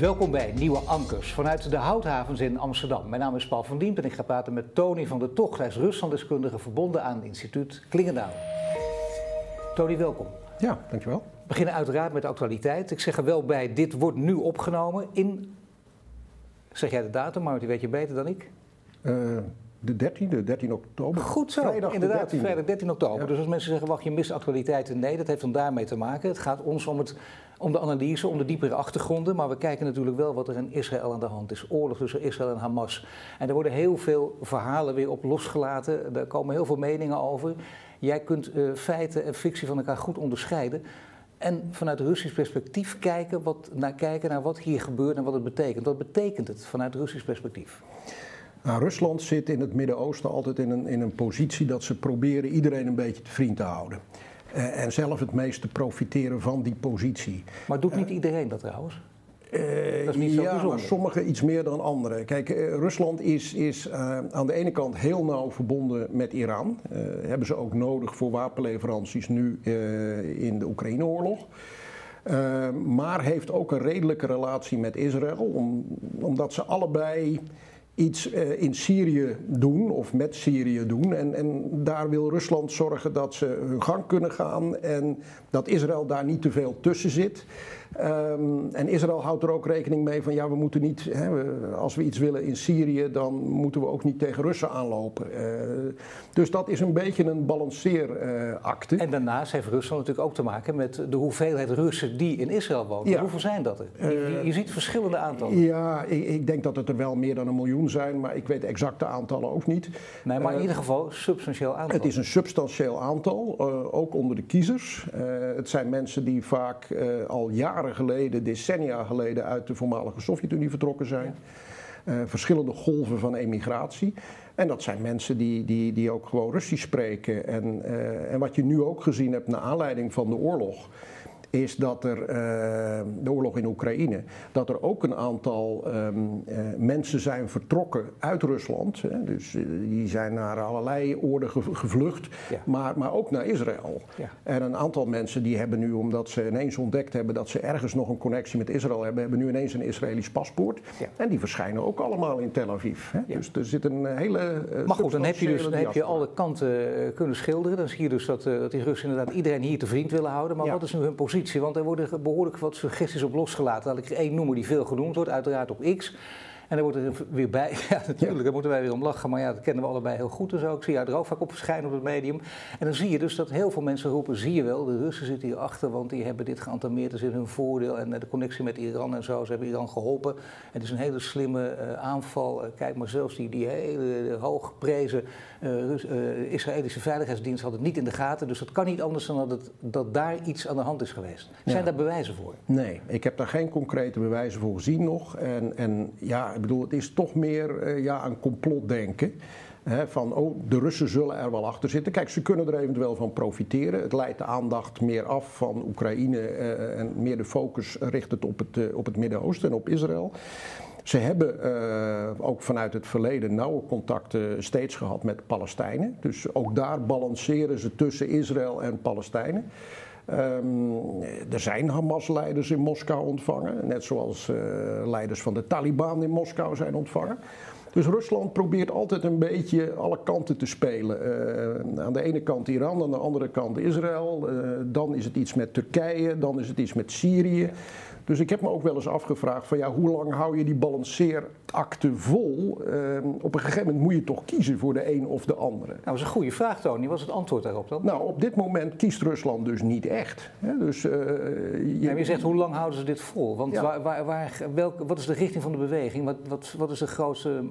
Welkom bij Nieuwe Ankers vanuit de Houthavens in Amsterdam. Mijn naam is Paul van Diemt en ik ga praten met Tony van der Tocht. Hij is Ruslanddeskundige verbonden aan het instituut Klingendaal. Tony, welkom. Ja, dankjewel. We beginnen uiteraard met de actualiteit. Ik zeg er wel bij, dit wordt nu opgenomen in... Zeg jij de datum, maar die weet je beter dan ik? Uh, de 13e, 13 oktober. Goed zo, Vrijdag de inderdaad, 13e. vrijdag 13 oktober. Ja. Dus als mensen zeggen, wacht, je mist actualiteiten. Nee, dat heeft dan daarmee te maken. Het gaat ons om, het, om de analyse, om de diepere achtergronden. Maar we kijken natuurlijk wel wat er in Israël aan de hand is. Oorlog tussen Israël en Hamas. En er worden heel veel verhalen weer op losgelaten. Er komen heel veel meningen over. Jij kunt eh, feiten en fictie van elkaar goed onderscheiden. En vanuit Russisch perspectief kijken, wat, naar, kijken naar wat hier gebeurt en wat het betekent. Wat betekent het vanuit Russisch perspectief? Nou, Rusland zit in het Midden-Oosten altijd in een, in een positie dat ze proberen iedereen een beetje te vriend te houden. Eh, en zelf het meest te profiteren van die positie. Maar doet niet iedereen dat trouwens? Eh, Dat is niet zo ja, bijzonder. maar sommigen iets meer dan anderen. Kijk, eh, Rusland is, is eh, aan de ene kant heel nauw verbonden met Iran. Eh, hebben ze ook nodig voor wapenleveranties nu eh, in de Oekraïne-oorlog. Eh, maar heeft ook een redelijke relatie met Israël, om, omdat ze allebei iets eh, in Syrië doen of met Syrië doen. En, en daar wil Rusland zorgen dat ze hun gang kunnen gaan en dat Israël daar niet te veel tussen zit. Ehm, en Israël houdt er ook rekening mee van ja, we moeten niet, hè, we- als we iets willen in Syrië, dan moeten we ook niet tegen Russen aanlopen. Eh, dus dat is een beetje een balanceeracte. En daarnaast heeft Rusland natuurlijk ook te maken met de hoeveelheid Russen die in Israël wonen. Ja. Hoeveel zijn dat er? Je, je- je ziet verschillende aantallen. Ja, ik, ik denk dat het er wel meer dan een miljoen zijn, maar ik weet de exacte aantallen ook niet. Nee, maar in Eh, ieder geval substantieel aantal. Het is een substantieel aantal, eh, ook onder de kiezers. Eh, het zijn mensen die vaak eh, al jaren geleden, decennia geleden, uit de voormalige Sovjet-Unie vertrokken zijn. Eh, verschillende golven van emigratie. En dat zijn mensen die, die, die ook gewoon Russisch spreken. En, eh, en wat je nu ook gezien hebt naar aanleiding van de oorlog. Is dat er, eh, de oorlog in Oekraïne, dat er ook een aantal ehm, eh, mensen zijn vertrokken uit Rusland. Hè, dus eh, die zijn naar allerlei oorden ge- gevlucht, Ja. maar, maar ook naar Israël. Ja. En een aantal mensen die hebben nu, omdat ze ineens ontdekt hebben dat ze ergens nog een connectie met Israël hebben, hebben nu ineens een Israëlisch paspoort. Ja. En die verschijnen ook allemaal in Tel Aviv. Hè. Dus er zit een hele. Maar goed, dan heb je dus dan heb je alle kanten kunnen schilderen. Dan zie je dus dat, dat die Russen inderdaad iedereen hier te vriend willen houden. Maar wat is nu hun positie? Want er worden behoorlijk wat suggesties op losgelaten. Laat ik er één noemen die veel genoemd wordt, uiteraard op X. En dan wordt er weer bij, ja natuurlijk, daar moeten wij weer om lachen, maar ja, dat kennen we allebei heel goed en zo. Ik zie jou er ook vaak op verschijnen op het medium. En dan zie je dus dat heel veel mensen roepen, zie je wel, de Russen zitten hierachter, want die hebben dit geantameerd, dat is in hun voordeel. En eh, de connectie met Iran en zo, ze hebben Iran geholpen. Het is een hele slimme eh, aanval. Eh, kijk maar, zelfs die, die hele hooggeprezen eh, Israëlische veiligheidsdienst had het niet in de gaten. Dus dat kan niet anders dan dat, het, dat daar iets aan de hand is geweest. Zijn Ja. daar bewijzen voor? Nee, ik heb daar geen concrete bewijzen voor gezien nog. En, en ja, ik bedoel, het is toch meer eh, ja, een complotdenken. Hè, van, oh, de Russen zullen er wel achter zitten. Kijk, ze kunnen er eventueel van profiteren. Het leidt de aandacht meer af van Oekraïne eh, en meer de focus richt het op het, op het Midden-Oosten en op Israël. Ze hebben eh, ook vanuit het verleden nauwe contacten steeds gehad met Palestijnen. Dus ook daar balanceren ze tussen Israël en Palestijnen. Ehm, er zijn Hamas-leiders in Moskou ontvangen, net zoals eh, leiders van de Taliban in Moskou zijn ontvangen. Dus Rusland probeert altijd een beetje alle kanten te spelen. Eh, aan de ene kant Iran, aan de andere kant Israël. Dan is het iets met Turkije, dan is het iets met Syrië. Dus ik heb me ook wel eens afgevraagd van ja, hoe lang hou je die balanceerakte vol? Eh, op een gegeven moment moet je toch kiezen voor de een of de andere. Nou, dat is een goede vraag, Tony. Wat is het antwoord daarop dan? Nou, op dit moment kiest Rusland dus niet echt. Hè? Dus, eh, je, Ja, maar je zegt, hoe lang houden ze dit vol? Want Ja. waar, waar, waar, welk, wat is de richting van de beweging? Wat, wat, wat is de grootste,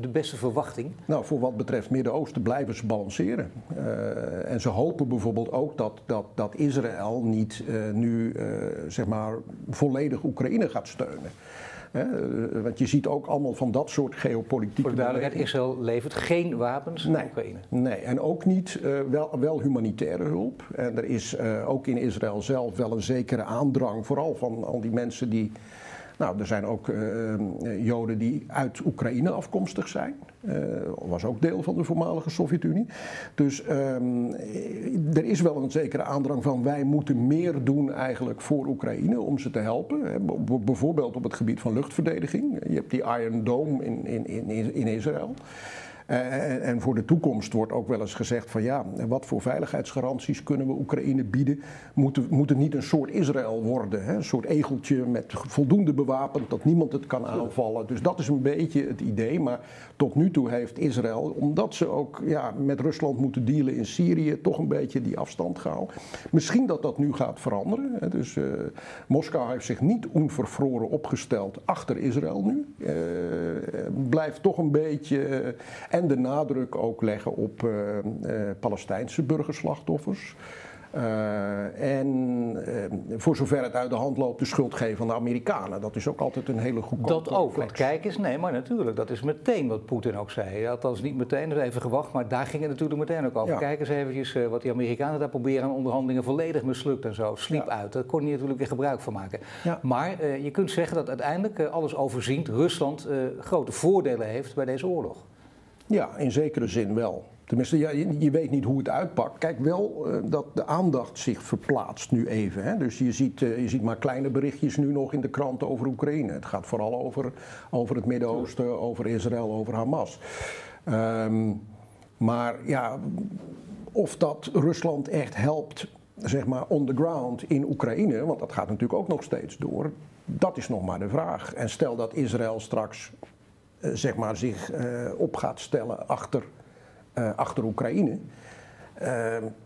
de, beste verwachting? Nou, voor wat betreft Midden-Oosten blijven ze balanceren. Eh, en ze hopen bijvoorbeeld ook dat, dat, dat Israël niet eh, nu zeg maar volledig Oekraïne gaat steunen. Eh, want je ziet ook allemaal van dat soort geopolitieke Voor de duidelijkheid. Israël levert geen wapens aan Nee. Oekraïne. Nee, en ook niet, eh, wel, wel humanitaire hulp. En er is eh, ook in Israël zelf wel een zekere aandrang, vooral van al die mensen die Nou, er zijn ook Joden die uit Oekraïne afkomstig zijn. Uh, was ook deel van de voormalige Sovjet-Unie. Dus um, er is wel een zekere aandrang van wij moeten meer doen eigenlijk voor Oekraïne om ze te helpen. Bijvoorbeeld op het gebied van luchtverdediging. Je hebt die Iron Dome in, in, in, in Israël. Uh, en voor de toekomst wordt ook wel eens gezegd van ja, wat voor veiligheidsgaranties kunnen we Oekraïne bieden? Moet, het niet een soort Israël worden? Hè? Een soort egeltje met voldoende bewapend dat niemand het kan aanvallen. Dus dat is een beetje het idee. Maar tot nu toe heeft Israël, omdat ze ook ja, met Rusland moeten dealen in Syrië, toch een beetje die afstand gehouden. Misschien dat dat nu gaat veranderen. Hè? Dus Moskou heeft zich niet onvervroren opgesteld achter Israël nu. Blijft toch een beetje. En de nadruk ook leggen op uh, uh, Palestijnse burgerslachtoffers. Uh, en voor zover het uit de hand loopt, de schuld geven aan de Amerikanen. Dat is ook altijd een hele goede Dat ook. Want kijk eens, nee, maar natuurlijk, dat is meteen wat Poetin ook zei. Althans, niet meteen, dus even gewacht, maar daar ging het natuurlijk meteen ook over. Ja. Kijk eens eventjes wat die Amerikanen daar proberen aan onderhandelingen volledig mislukt en zo. Sliep ja. uit. Daar kon hij natuurlijk weer gebruik van maken. Ja. Maar je kunt zeggen dat uiteindelijk alles overziend Rusland grote voordelen heeft bij deze oorlog. Ja, in zekere zin wel. Tenminste, ja, je, weet niet hoe het uitpakt. Kijk wel uh, dat de aandacht zich verplaatst nu even. Hè? Dus je ziet, uh, je ziet maar kleine berichtjes nu nog in de kranten over Oekraïne. Het gaat vooral over, over het Midden-Oosten, over Israël, over Hamas. Um, maar ja, of dat Rusland echt helpt, zeg maar, on the ground in Oekraïne, want dat gaat natuurlijk ook nog steeds door, dat is nog maar de vraag. En stel dat Israël straks zeg maar, zich uh, op gaat stellen achter, uh, achter Oekraïne.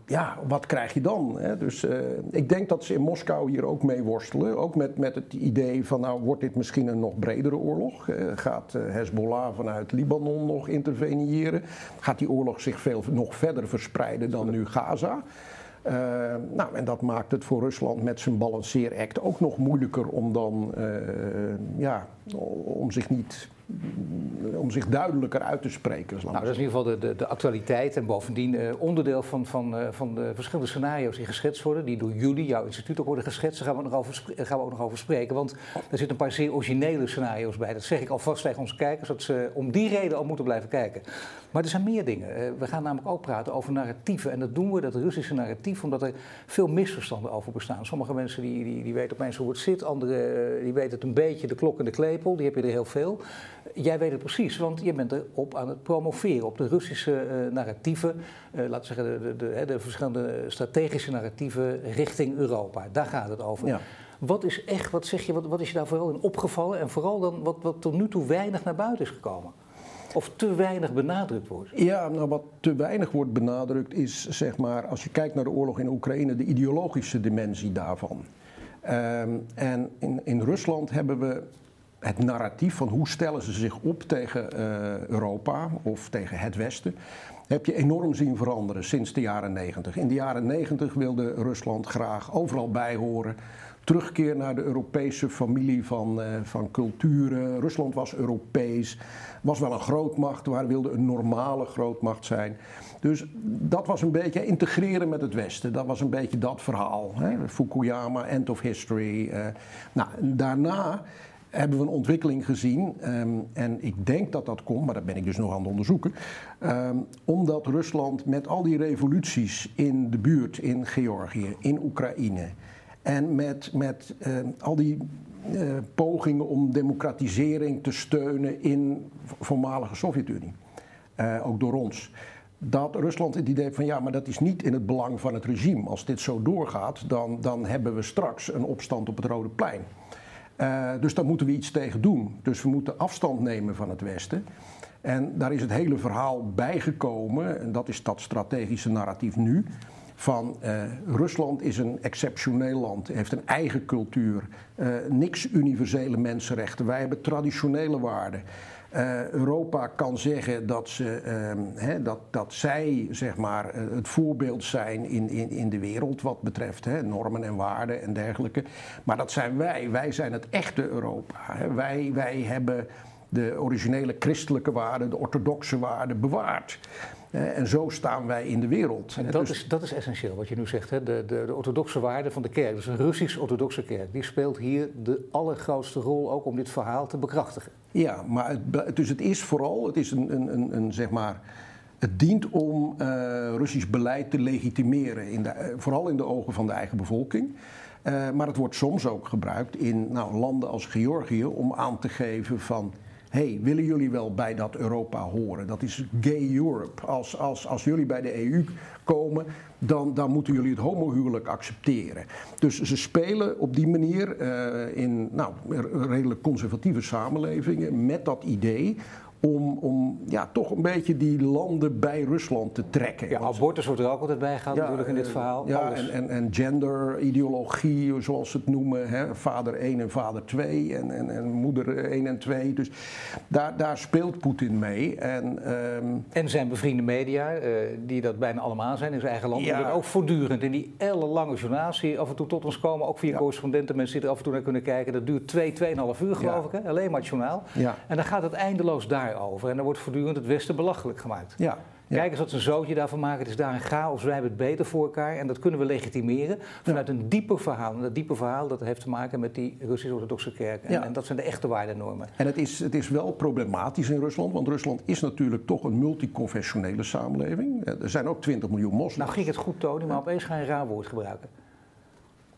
ja, wat krijg je dan? Hè? Dus ik denk dat ze in Moskou hier ook mee worstelen. Ook met, met het idee van, nou, wordt dit misschien een nog bredere oorlog? gaat Hezbollah vanuit Libanon nog interveneren? Gaat die oorlog zich veel nog verder verspreiden dan nu Gaza? Uh, nou, en dat maakt het voor Rusland met zijn balanceeract ook nog moeilijker om dan, ja, om zich niet om zich duidelijker uit te spreken. Nou, dat is in ieder geval de, de, de actualiteit en bovendien uh, onderdeel van, van, uh, van de verschillende scenario's die geschetst worden, die door jullie, jouw instituut ook worden geschetst. Daar gaan we, nog over, gaan we ook nog over spreken, want er zitten een paar zeer originele scenario's bij. Dat zeg ik alvast tegen onze kijkers, dat ze om die reden al moeten blijven kijken. Maar er zijn meer dingen. Uh, we gaan namelijk ook praten over narratieven en dat doen we, dat Russische narratief, omdat er veel misverstanden over bestaan. Sommige mensen die, die, die weten opeens hoe het zit, anderen die weten het een beetje, de klok en de die heb je er heel veel. Jij weet het precies, want je bent erop aan het promoveren op de Russische uh, narratieven, uh, laten we zeggen de, de, de, de, verschillende strategische narratieven richting Europa. Daar gaat het over. Ja. Wat is echt, wat zeg je, wat, wat is je daar vooral in opgevallen en vooral dan wat, wat tot nu toe weinig naar buiten is gekomen? Of te weinig benadrukt wordt? Ja, nou wat te weinig wordt benadrukt is, zeg maar, als je kijkt naar de oorlog in Oekraïne, de ideologische dimensie daarvan. Um, en in, in Rusland hebben we het narratief van hoe stellen ze zich op tegen uh, Europa of tegen het Westen, heb je enorm zien veranderen sinds de jaren 90. In de jaren 90 wilde Rusland graag overal bij horen. Terugkeer naar de Europese familie van, uh, van culturen. Rusland was Europees, was wel een grootmacht, maar wilde een normale grootmacht zijn. Dus dat was een beetje integreren met het Westen. Dat was een beetje dat verhaal. Hè? Fukuyama, end of history. Uh, nou, daarna hebben we een ontwikkeling gezien. Um, en ik denk dat dat komt, maar dat ben ik dus nog aan het onderzoeken. Um, omdat Rusland met al die revoluties in de buurt, in Georgië, in Oekraïne. En met, met uh, al die uh, pogingen om democratisering te steunen in voormalige Sovjet-Unie. Uh, ook door ons dat Rusland het idee van ja, maar dat is niet in het belang van het regime. Als dit zo doorgaat, dan, dan hebben we straks een opstand op het Rode Plein. Uh, dus daar moeten we iets tegen doen. Dus we moeten afstand nemen van het Westen. En daar is het hele verhaal bijgekomen, en dat is dat strategische narratief nu. Van uh, Rusland is een exceptioneel land, heeft een eigen cultuur, uh, niks universele mensenrechten. Wij hebben traditionele waarden. Uh, Europa kan zeggen dat, ze, uh, hè, dat, dat zij zeg maar, uh, het voorbeeld zijn in, in, in de wereld wat betreft hè, normen en waarden en dergelijke. Maar dat zijn wij. Wij zijn het echte Europa. Hè. Wij, wij hebben de originele christelijke waarden, de orthodoxe waarden bewaard. Eh, en zo staan wij in de wereld. En dat, dus, is, dat is essentieel wat je nu zegt. Hè? De, de, de, orthodoxe waarde van de kerk, dus een Russisch-orthodoxe kerk, die speelt hier de allergrootste rol ook om dit verhaal te bekrachtigen. Ja, maar het, dus het is vooral, het is een, een, een, een zeg maar. Het dient om uh, Russisch beleid te legitimeren, in de, vooral in de ogen van de eigen bevolking. Uh, maar het wordt soms ook gebruikt in nou, landen als Georgië om aan te geven van hey, willen jullie wel bij dat Europa horen? Dat is gay Europe. Als, als, als jullie bij de EU komen, dan, dan moeten jullie het homohuwelijk accepteren. Dus ze spelen op die manier uh, in nou, redelijk conservatieve samenlevingen met dat idee om, om ja, toch een beetje die landen bij Rusland te trekken. Ja, abortus wordt er ook altijd bij gehaald natuurlijk in dit verhaal. Ja, en, en, en genderideologie, zoals ze het noemen. Hè? Vader 1 en vader 2 en, en, en moeder 1 en 2. Dus daar, daar speelt Poetin mee. En, um... en zijn bevriende media, uh, die dat bijna allemaal zijn in zijn eigen land, ja. ook voortdurend in die ellenlange journaals die af en toe tot ons komen, ook via ja. correspondenten, mensen die er af en toe naar kunnen kijken. Dat duurt 2, 2,5 uur geloof ik, hè? alleen maar het journaal. En dan gaat het eindeloos daar over. En dan wordt voortdurend het Westen belachelijk gemaakt. Ja. Kijk eens wat ze een zootje daarvan maken. Het is daar een chaos. Wij hebben het beter voor elkaar. En dat kunnen we legitimeren vanuit een dieper verhaal. En dat diepe verhaal dat heeft te maken met die Russisch-Orthodoxe kerk. En, en, dat zijn de echte waardenormen. En het is, het is wel problematisch in Rusland. Want Rusland is natuurlijk toch een multiconfessionele samenleving. Er zijn ook 20 miljoen moslims. Nou ging het goed, Tony, maar opeens ga je een raar woord gebruiken.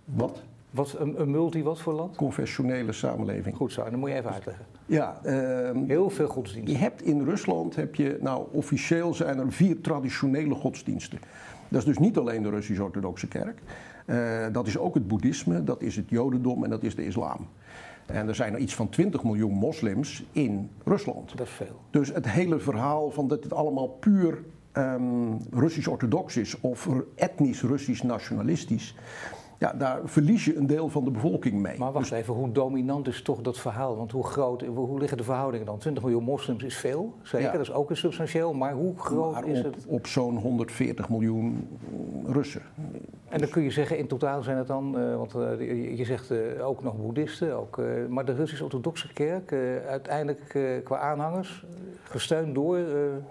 Wat? Wat, een, een, multi wat voor land? Confessionele samenleving. Goed zo, dan moet je even uitleggen. Ja, uh, heel veel godsdiensten. Je hebt in Rusland, heb je, nou officieel zijn er vier traditionele godsdiensten. Dat is dus niet alleen de Russisch-Orthodoxe Kerk. Uh, dat is ook het Boeddhisme, dat is het Jodendom en dat is de islam. En er zijn er iets van 20 miljoen moslims in Rusland. Dat is veel. Dus het hele verhaal van dat het allemaal puur um, Russisch-orthodox is of etnisch Russisch-nationalistisch ja, daar verlies je een deel van de bevolking mee. Maar wacht dus- even, hoe dominant is toch dat verhaal? Want hoe groot, hoe liggen de verhoudingen dan? 20 miljoen moslims is veel, zeker, dat is ook een substantieel. Maar hoe groot maar is het? Op zo'n 140 miljoen Russen. En dan kun je zeggen, in totaal zijn het dan, uh, want uh, je zegt uh, ook nog boeddhisten, ook, maar de Russisch-Orthodoxe kerk, uiteindelijk qua aanhangers, gesteund door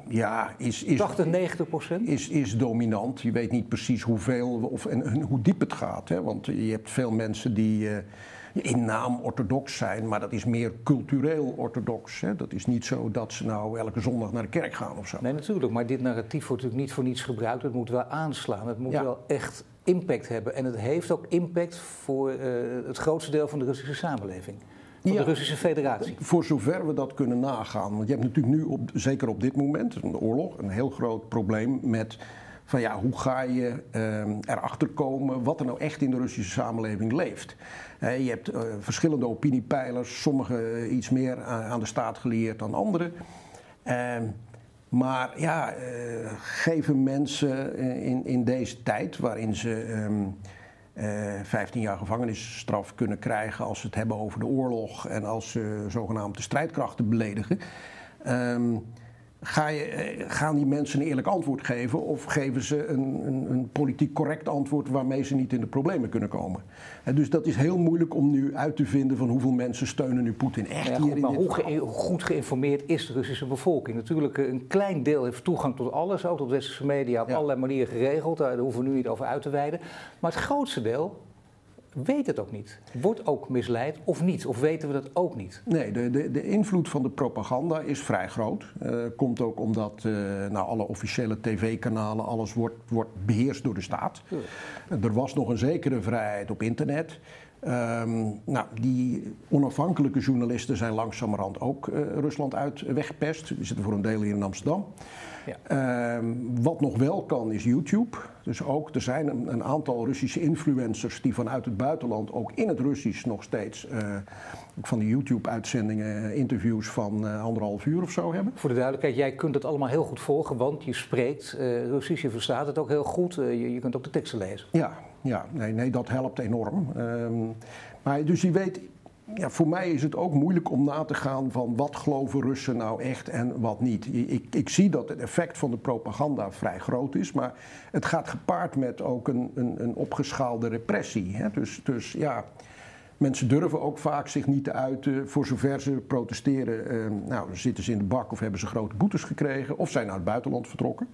ja, is, is, 80, 90 procent? Is, is dominant. Je weet niet precies hoeveel of, en, en hoe diep het gaat. Hè? Want je hebt veel mensen die uh, in naam orthodox zijn, maar dat is meer cultureel orthodox. Hè? Dat is niet zo dat ze nou elke zondag naar de kerk gaan of zo. Nee, natuurlijk. Maar dit narratief wordt natuurlijk niet voor niets gebruikt. Het moet wel aanslaan. Het moet ja. wel echt impact hebben. En het heeft ook impact voor uh, het grootste deel van de Russische samenleving. Van ja, de Russische Federatie. Voor zover we dat kunnen nagaan. Want je hebt natuurlijk nu, op, zeker op dit moment, de oorlog, een heel groot probleem met van ja, hoe ga je uh, erachter komen wat er nou echt in de Russische samenleving leeft. Je hebt uh, verschillende opiniepeilers, sommige iets meer aan, aan de staat geleerd dan anderen. Ehm, maar ja, eh, geven mensen in, in deze tijd waarin ze um, 15 jaar gevangenisstraf kunnen krijgen als ze het hebben over de oorlog en als ze zogenaamd de strijdkrachten beledigen. Ga je, eh, gaan die mensen een eerlijk antwoord geven of geven ze een, een, een, politiek correct antwoord waarmee ze niet in de problemen kunnen komen? En dus dat is heel moeilijk om nu uit te vinden van hoeveel mensen steunen nu Poetin echt ja, goed, hier in Maar dit hoe ge goed geïnformeerd is de Russische bevolking? Natuurlijk, eh, een klein deel heeft toegang tot alles, ook tot westerse media op ja. allerlei manieren geregeld. Daar hoeven we nu niet over uit te wijden. Maar het grootste deel weet het ook niet. Wordt ook misleid of niet? Of weten we dat ook niet? Nee, de, de, de invloed van de propaganda is vrij groot. Uh, komt ook omdat uh, nou, alle officiële tv-kanalen, alles wordt, wordt beheerst door de staat. Er was nog een zekere vrijheid op internet. Um, nou, die onafhankelijke journalisten zijn langzamerhand ook Rusland uit weggepest. Die zitten voor een deel hier in Amsterdam. Ja. Um, wat nog wel kan is YouTube. Dus ook, er zijn een, een, aantal Russische influencers die vanuit het buitenland ook in het Russisch nog steeds uh, van die YouTube-uitzendingen, interviews van uh, anderhalf uur of zo hebben. Voor de duidelijkheid, jij kunt het allemaal heel goed volgen, want je spreekt Russisch, je verstaat het ook heel goed, je, je, kunt ook de teksten lezen. Ja, ja nee, nee dat helpt enorm. Um, maar dus je weet ja, voor mij is het ook moeilijk om na te gaan van wat geloven Russen nou echt en wat niet. Ik, ik zie dat het effect van de propaganda vrij groot is, maar het gaat gepaard met ook een, een, een opgeschaalde repressie. Hè? Dus, dus ja, Mensen durven ook vaak zich niet te uiten. Voor zover ze protesteren, uh, nou, zitten ze in de bak of hebben ze grote boetes gekregen of zijn naar het buitenland vertrokken.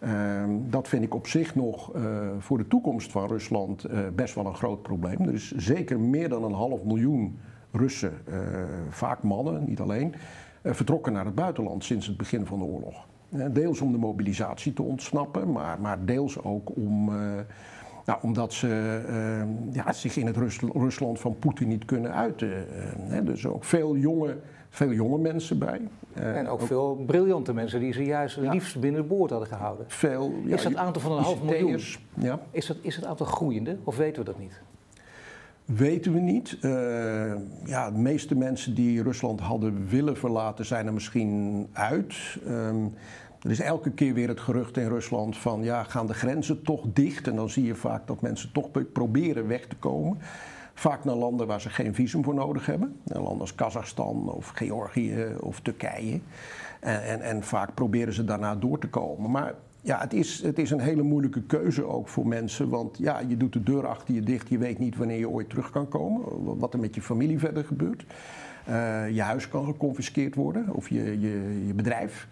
Ehm, dat vind ik op zich nog uh, voor de toekomst van Rusland uh, best wel een groot probleem. Er is zeker meer dan een half miljoen Russen, uh, vaak mannen, niet alleen, vertrokken naar het buitenland sinds het begin van de oorlog. deels om de mobilisatie te ontsnappen, maar, maar deels ook om. Nou, omdat ze uh, ja, zich in het Rusland van Poetin niet kunnen uiten. Dus ook veel jonge, veel jonge mensen bij. Uh, en ook, ook, veel briljante mensen die ze juist ja. liefst binnen de boord hadden gehouden. Veel, ja, is dat aantal van een half miljoen, ja. is, dat, is het aantal groeiende of weten we dat niet? Weten we niet. ja, de meeste mensen die Rusland hadden willen verlaten zijn er misschien uit. Um, er is elke keer weer het gerucht in Rusland van ja, gaan de grenzen toch dicht? En dan zie je vaak dat mensen toch proberen weg te komen. Vaak naar landen waar ze geen visum voor nodig hebben. Landen als Kazachstan of Georgië of Turkije. En, en, en, vaak proberen ze daarna door te komen. Maar ja, het is, het is een hele moeilijke keuze ook voor mensen. Want ja, je doet de deur achter je dicht. Je weet niet wanneer je ooit terug kan komen. Wat er met je familie verder gebeurt. Uh, je huis kan geconfiskeerd worden of je, je, je bedrijf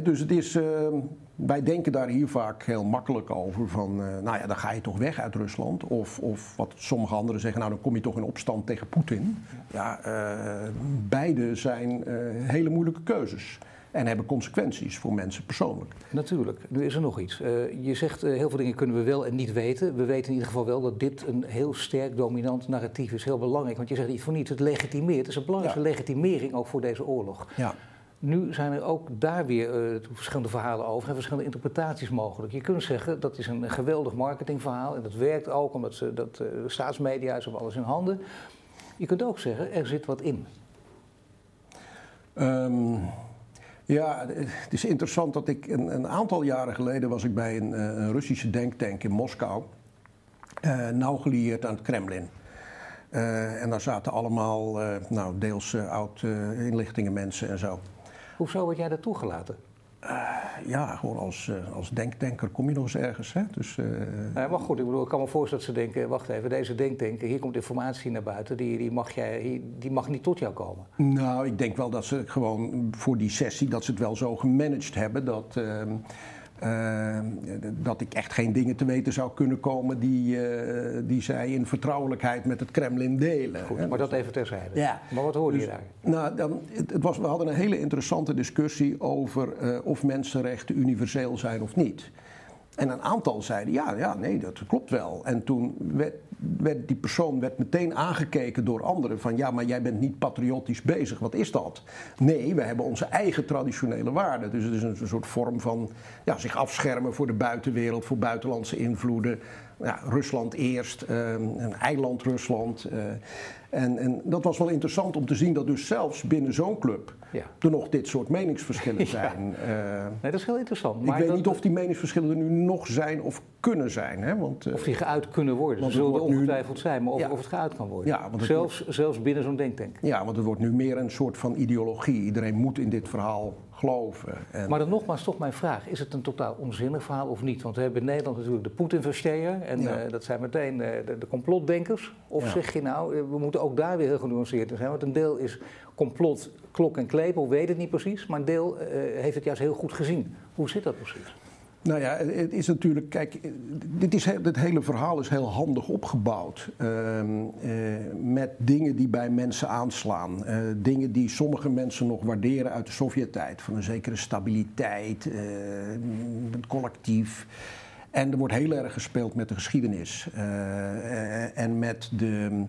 dus het is, ehm, wij denken daar hier vaak heel makkelijk over. Van, uh, nou ja, dan ga je toch weg uit Rusland. Of, of wat sommige anderen zeggen, nou dan kom je toch in opstand tegen Poetin. Ja, uh, beide zijn hele moeilijke keuzes. En hebben consequenties voor mensen persoonlijk. Natuurlijk. Nu is er nog iets. je zegt heel veel dingen kunnen we wel en niet weten. We weten in ieder geval wel dat dit een heel sterk dominant narratief is. Heel belangrijk. Want je zegt niet voor niets, het legitimeert. Het is een belangrijke legitimering ook voor deze oorlog. Ja. Nu zijn er ook daar weer uh, verschillende verhalen over en verschillende interpretaties mogelijk. Je kunt zeggen dat is een geweldig marketingverhaal en dat werkt ook omdat ze, dat, uh, staatsmedia is op alles in handen. Je kunt ook zeggen er zit wat in. Um, ja, het is interessant dat ik een, een, aantal jaren geleden was ik bij een, eh, een Russische denktank in Moskou, uh, nauw gelieerd aan het Kremlin. Uh, en daar zaten allemaal, nou, deels oud-inlichtingenmensen en zo. Hoezo word jij daar toegelaten? Uh, ja, gewoon als, uh, als denkdenker kom je nog eens ergens. Hè? Dus, uh... maar goed, ik bedoel, ik kan me voorstellen dat ze denken: wacht even, deze denkdenker, hier komt informatie naar buiten, die, die, mag, jij, die mag niet tot jou komen. Nou, ik denk wel dat ze gewoon voor die sessie, dat ze het wel zo gemanaged hebben dat. Ehm, uh, dat ik echt geen dingen te weten zou kunnen komen die, uh, die zij in vertrouwelijkheid met het Kremlin delen. Goed, maar dat even terzijde. Ja. Maar wat hoorde dus, je daar? Nou, dan, het, was, we hadden een hele interessante discussie over uh, of mensenrechten universeel zijn of niet. En een aantal zeiden ja, ja, nee, dat klopt wel. En toen werd, die persoon werd meteen aangekeken door anderen van ja, maar jij bent niet patriotisch bezig. Wat is dat? Nee, we hebben onze eigen traditionele waarden. Dus het is een, soort vorm van ja, zich afschermen voor de buitenwereld, voor buitenlandse invloeden. Ja, Rusland eerst, ehm, een eiland Rusland. Uh, en, en, dat was wel interessant om te zien dat dus zelfs binnen zo'n club ja. er nog dit soort meningsverschillen zijn. Ja. Uh, nee, dat is heel interessant. Maar ik weet niet of die meningsverschillen er nu nog zijn of kunnen zijn. Hè? Want, uh, of die geuit kunnen worden. Ze zullen ongetwijfeld nu... zijn, maar of, ja. of, het geuit kan worden. Ja, want zelfs, zelfs binnen zo'n denktank. Ja, want het wordt nu meer een soort van ideologie. Iedereen moet in dit verhaal geloven. En... Maar dan nogmaals toch mijn vraag. Is het een totaal onzinnig verhaal of niet? Want we hebben in Nederland natuurlijk de Poetin-versteer. En uh, dat zijn meteen uh, de, de, complotdenkers. Of zeg je nou, we moeten ook daar weer heel genuanceerd in zijn. Want een deel is complot, klok en klepel, weet het niet precies. Maar een deel uh, heeft het juist heel goed gezien. Hoe zit dat precies? Nou ja, het is natuurlijk, kijk, dit, is, dit hele verhaal is heel handig opgebouwd. Uh, uh, met dingen die bij mensen aanslaan. Uh, dingen die sommige mensen nog waarderen uit de Sovjet-tijd. Van een zekere stabiliteit, het collectief. En er wordt heel erg gespeeld met de geschiedenis. en met de.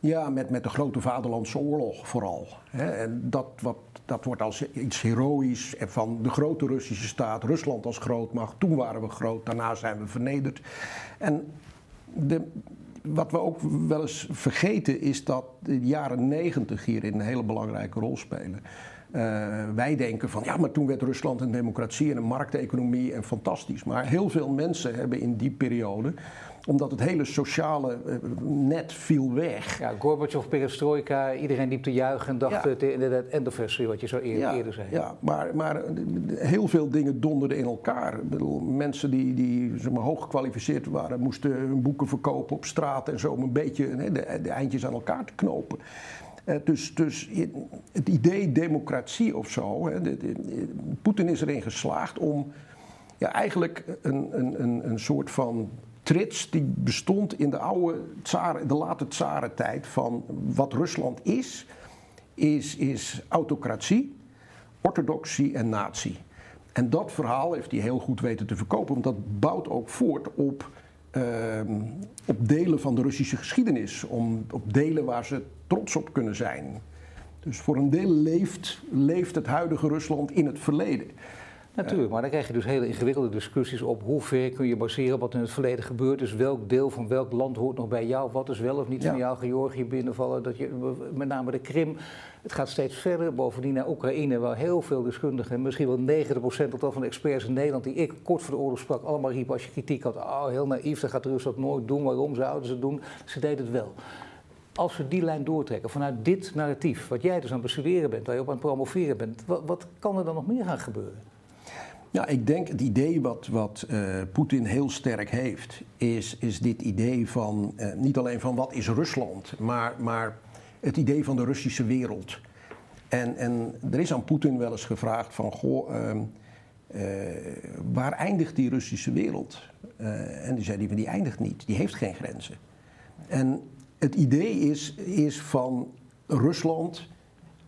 ja, met, met de grote Vaderlandse oorlog vooral. Hè? En dat wat dat wordt als iets heroïs van de grote Russische staat, Rusland als grootmacht. Toen waren we groot, daarna zijn we vernederd. En de, wat we ook wel eens vergeten is dat de jaren negentig hierin een hele belangrijke rol spelen. Uh, wij denken van ja, maar toen werd Rusland een democratie en een markteconomie en fantastisch. Maar heel veel mensen hebben in die periode omdat het hele sociale eh, net viel weg. Ja, Gorbachev, perestroika, iedereen liep te juichen en dacht ja. het inderdaad anniversary, wat je zo eerder, eerder zei. Ja, maar, maar heel veel dingen donderden in elkaar. Ik bedoel, mensen die, die zeg maar, hoog gekwalificeerd waren, moesten hun boeken verkopen op straat en zo om een beetje de, de eindjes aan elkaar te knopen. Uh, dus, dus het idee democratie of zo, Poetin is erin geslaagd om ja, eigenlijk een, een, een, een soort van trits die bestond in de oude tsaren, de late tsarentijd van wat Rusland is, is, is autocratie, orthodoxie en natie. En dat verhaal heeft hij heel goed weten te verkopen, want dat bouwt ook voort op, ehm, op delen van de Russische geschiedenis, om, op delen waar ze trots op kunnen zijn. Dus voor een deel leeft, leeft het huidige Rusland in het verleden. Natuurlijk, maar dan krijg je dus hele ingewikkelde discussies op hoe ver kun je baseren wat in het verleden gebeurd is. Welk deel van welk land hoort nog bij jou? Wat is wel of niet van jou Georgië binnenvallen? Dat je, met name de Krim. Het gaat steeds verder. Bovendien naar Oekraïne, waar heel veel deskundigen, misschien wel 90% tot van de experts in Nederland die ik kort voor de oorlog sprak, allemaal riepen als je kritiek had. Oh, heel naïef, dat gaat Rusland nooit doen. Waarom zouden ze het doen? Ze deden het wel als we die lijn doortrekken vanuit dit narratief, wat jij dus aan het bestuderen bent, waar je op aan het promoveren bent, wat, wat kan er dan nog meer gaan gebeuren? Ja, ik denk het idee wat, wat uh, Poetin heel sterk heeft, is, is dit idee van uh, niet alleen van wat is Rusland, maar, maar het idee van de Russische wereld. En, en er is aan Poetin wel eens gevraagd van, goh, uh, waar eindigt die Russische wereld? en die zei die, die eindigt niet, die heeft geen grenzen. En het idee is, is van Rusland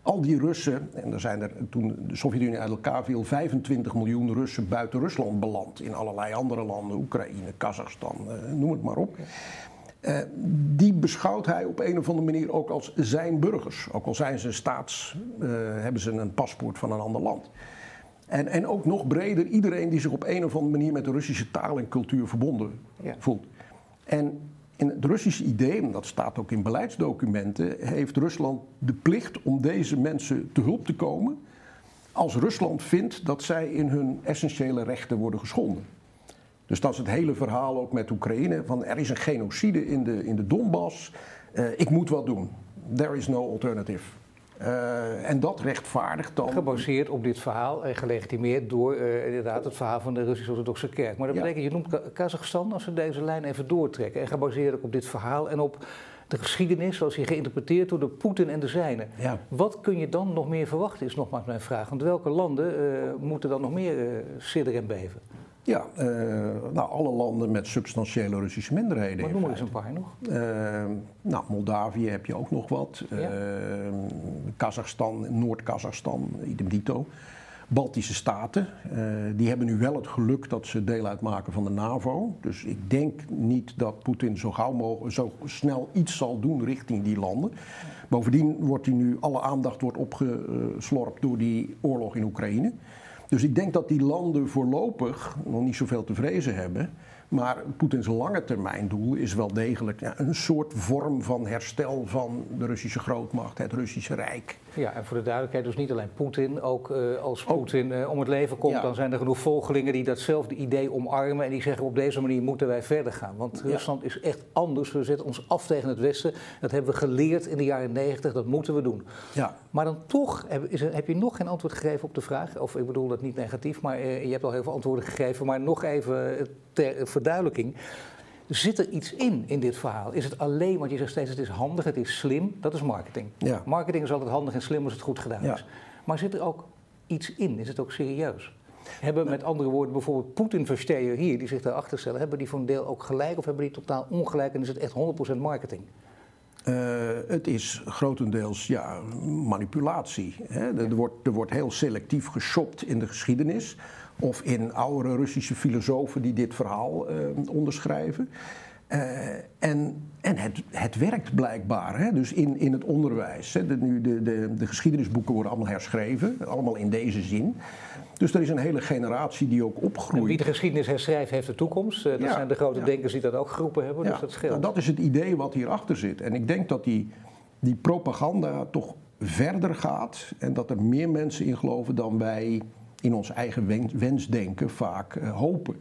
al die Russen, en er zijn er toen de Sovjet-Unie uit elkaar viel, 25 miljoen Russen buiten Rusland beland. In allerlei andere landen, Oekraïne, Kazachstan, eh, noem het maar op. Uh, die beschouwt hij op een of andere manier ook als zijn burgers. Ook al zijn ze staats, uh, hebben ze een paspoort van een ander land. En, en ook nog breder, iedereen die zich op een of andere manier met de Russische taal en cultuur verbonden ja. voelt. En in het Russische idee, en dat staat ook in beleidsdocumenten, heeft Rusland de plicht om deze mensen te hulp te komen als Rusland vindt dat zij in hun essentiële rechten worden geschonden. Dus dat is het hele verhaal ook met Oekraïne, van er is een genocide in de, in de Donbass, uh, ik moet wat doen. There is no alternative. Uh, en dat rechtvaardigt dan. Gebaseerd op dit verhaal en gelegitimeerd door uh, inderdaad het verhaal van de Russisch-Orthodoxe Kerk. Maar dat ja. betekent, je noemt Kazachstan, als we deze lijn even doortrekken. En gebaseerd op dit verhaal en op de geschiedenis zoals die geïnterpreteerd wordt door Poetin en de zijnen. Ja. Wat kun je dan nog meer verwachten, is nogmaals mijn vraag. Want welke landen uh, moeten dan nog meer uh, sidderen en beven? Ja, uh, nou, alle landen met substantiële Russische minderheden. Maar noem er eens een paar nog. Uh, nou, Moldavië heb je ook nog wat. Ja. Uh, Kazachstan, Noord-Kazachstan, idem dito. Baltische staten, die hebben nu wel het geluk dat ze deel uitmaken van de NAVO. Dus ik denk niet dat Poetin zo gauw mogelijk, zo snel iets zal doen richting die landen. Bovendien wordt hij nu, alle aandacht wordt opgeslorpt door die oorlog in Oekraïne. Dus ik denk dat die landen voorlopig nog niet zoveel te vrezen hebben. Maar Poetins lange termijn doel is wel degelijk ja, een soort vorm van herstel van de Russische grootmacht, het Russische Rijk. Ja, en voor de duidelijkheid, dus niet alleen Poetin, ook uh, als Poetin uh, om het leven komt, ja. dan zijn er genoeg volgelingen die datzelfde idee omarmen en die zeggen op deze manier moeten wij verder gaan. Want ja. Rusland is echt anders, we zetten ons af tegen het Westen, dat hebben we geleerd in de jaren negentig, dat moeten we doen. Ja. Maar dan toch heb, is er, heb, je nog geen antwoord gegeven op de vraag, of ik bedoel dat niet negatief, maar uh, je hebt al heel veel antwoorden gegeven, maar nog even ter verduidelijking. Zit er iets in, in dit verhaal? Is het alleen, want je zegt steeds het is handig, het is slim, dat is marketing. Ja. Marketing is altijd handig en slim als het goed gedaan ja. is. Maar zit er ook iets in? Is het ook serieus? Hebben met andere woorden bijvoorbeeld Poetin-versteer hier, die zich daarachter stellen, hebben die voor een deel ook gelijk of hebben die totaal ongelijk en is het echt 100% marketing? Uh, het is grotendeels ja, manipulatie. Hè. Er, wordt, er wordt heel selectief geshopt in de geschiedenis of in oudere Russische filosofen die dit verhaal uh, onderschrijven. Uh, en en het, het werkt blijkbaar. Hè? Dus in, in het onderwijs. Hè? De, nu de, de, de geschiedenisboeken worden allemaal herschreven, allemaal in deze zin. Dus er is een hele generatie die ook opgroeit. En wie de geschiedenis herschrijft, heeft de toekomst. Dat ja, zijn de grote ja. denkers die dat ook geroepen hebben. Ja. Dus dat scheelt. Nou, dat is het idee wat hierachter zit. En ik denk dat die, die propaganda toch verder gaat. En dat er meer mensen in geloven dan wij in ons eigen wensdenken vaak uh, hopen.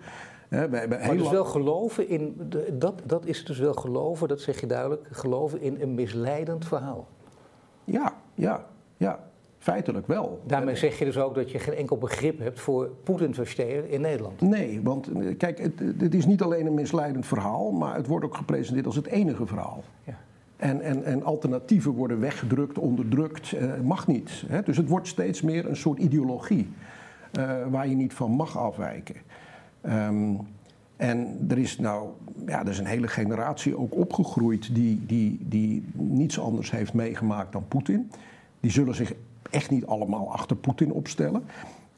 Hè, we hebben Maar dus lang- wel geloven in, de- dat, dat is dus wel geloven, dat zeg je duidelijk, geloven in een misleidend verhaal. Ja, ja, ja, feitelijk wel. Daarmee zeg je dus ook dat je geen enkel begrip hebt voor Poetin verstehen in Nederland. Nee, want eh, kijk, het, het is niet alleen een misleidend verhaal, maar het wordt ook gepresenteerd als het enige verhaal. Ja. En, en, en alternatieven worden weggedrukt, onderdrukt, eh, mag niet. Hè? Dus het wordt steeds meer een soort ideologie eh, waar je niet van mag afwijken. Ehm, en er is nou, ja, er is een hele generatie ook opgegroeid die, die, die niets anders heeft meegemaakt dan Poetin. Die zullen zich echt niet allemaal achter Poetin opstellen.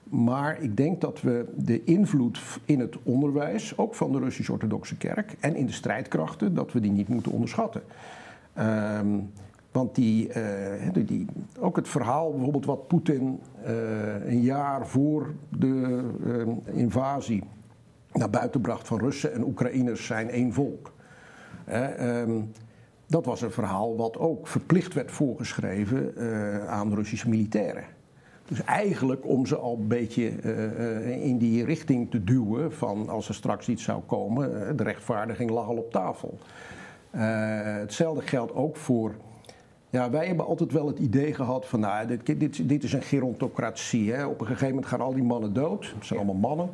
Maar ik denk dat we de invloed in het onderwijs, ook van de Russisch-Orthodoxe Kerk en in de strijdkrachten, dat we die niet moeten onderschatten. Ehm, want die, eh, die, die- ook het verhaal, bijvoorbeeld wat Poetin eh, een jaar voor de eh, invasie naar buiten bracht van Russen en Oekraïners zijn één volk. Hè, ehm, dat was een verhaal wat ook verplicht werd voorgeschreven eh, aan Russische militairen. Dus eigenlijk om ze al een beetje eh, eh, in die richting te duwen van als er straks iets zou komen, de rechtvaardiging lag al op tafel. Hetzelfde geldt ook voor. Ja, wij hebben altijd wel het idee gehad van, nou, dit, dit, dit is een gerontocratie. Hè. Op een gegeven moment gaan al die mannen dood. Het zijn allemaal mannen.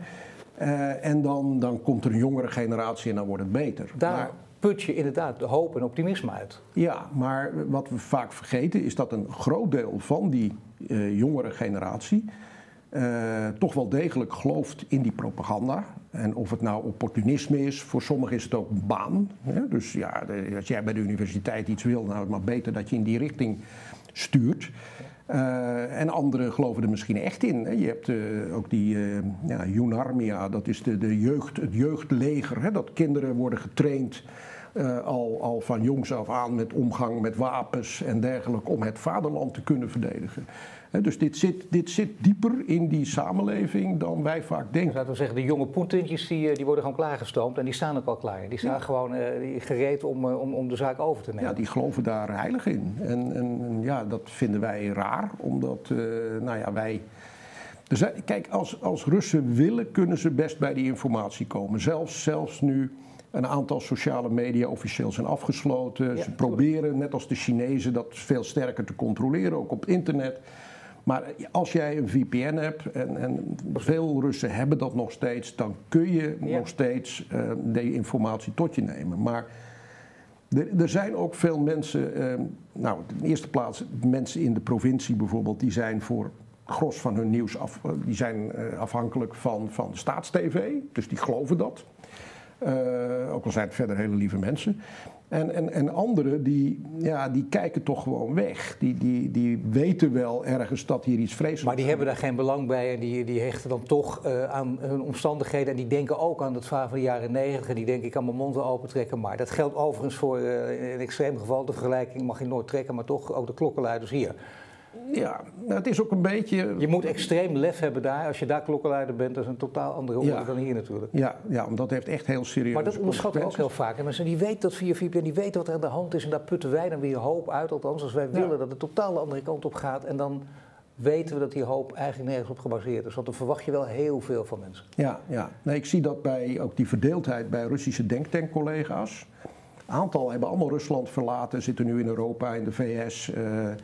Eh, en dan, dan komt er een jongere generatie en dan wordt het beter. Daar Maar- put je inderdaad de hoop en optimisme uit. ja, maar wat we vaak vergeten is dat een groot deel van die eh, jongere generatie eh, toch wel degelijk gelooft in die propaganda. En of het nou opportunisme is, voor sommigen is het ook een baan. Hè? Dus ja, de- als jij bij de universiteit iets wil, nou, het maar beter dat je in die richting stuurt. Eh, en anderen geloven er misschien echt in. Hè. Je hebt eh, ook die eh ja, Junarmia, dat is de, de jeugd, het jeugdleger. Hè, dat kinderen worden getraind al, al van jongs af aan met omgang met wapens en dergelijke om het vaderland te kunnen verdedigen. Dus dit zit, dit zit dieper in die samenleving dan wij vaak denken. Laten we zeggen, de jonge Poetintjes die, eh, die worden gewoon klaargestoomd en die staan ook al klaar. Die staan gewoon eh, gereed om, eh, om, om de zaak over te nemen. Ja, die geloven daar heilig in. En, en, en ja, dat vinden wij raar, omdat, nou ja, wij... Zijn, kijk, als, als Russen willen, kunnen ze best bij die informatie komen. Zelfs, zelfs nu een aantal sociale media officieel zijn afgesloten. ze proberen, net als de Chinezen, dat veel sterker te controleren, ook op internet. Maar als jij een VPN hebt, en, en veel Russen hebben dat nog steeds, dan kun je Ja. nog steeds eh, die informatie tot je nemen. Maar er, er zijn ook veel mensen, eh, nou in eerste plaats mensen in de provincie bijvoorbeeld, die zijn voor gros van hun nieuws af, eh, die zijn eh, afhankelijk van, van staatstv, dus die geloven dat. Eh, ook al zijn het verder hele lieve mensen. En, en, en anderen die, ja, die kijken toch gewoon weg. Die, die, die weten wel ergens dat hier iets vreselijks Maar die hebben daar geen belang bij en die, die hechten dan toch eh, aan hun omstandigheden. En die denken ook aan het verhaal van de jaren negentig. En die denken, ik kan mijn mond wel open trekken. Maar dat geldt overigens voor, eh, in een extreem geval, de vergelijking mag je nooit trekken. Maar toch ook de klokkenluiders hier. Ja, nou, het is ook een beetje. Je moet extreem lef hebben daar. Als je daar klokkenluider bent, dat is een totaal andere orde Ja. dan hier natuurlijk. Ja, ja, want dat heeft echt heel serieus. Maar dat onderschatten we ook heel vaak. En mensen die weten dat via VPN, die weten wat er aan de hand is. En daar putten wij dan weer hoop uit. Althans, als wij Ja. willen dat het totaal de andere kant op gaat. En dan weten we dat die hoop eigenlijk nergens op gebaseerd is. Want dan verwacht je wel heel veel van mensen. Ja, ja. Nee, ik zie dat bij ook die verdeeldheid bij Russische denktankcollega's. Een aantal hebben allemaal Rusland verlaten, zitten nu in Europa, in de VS. Een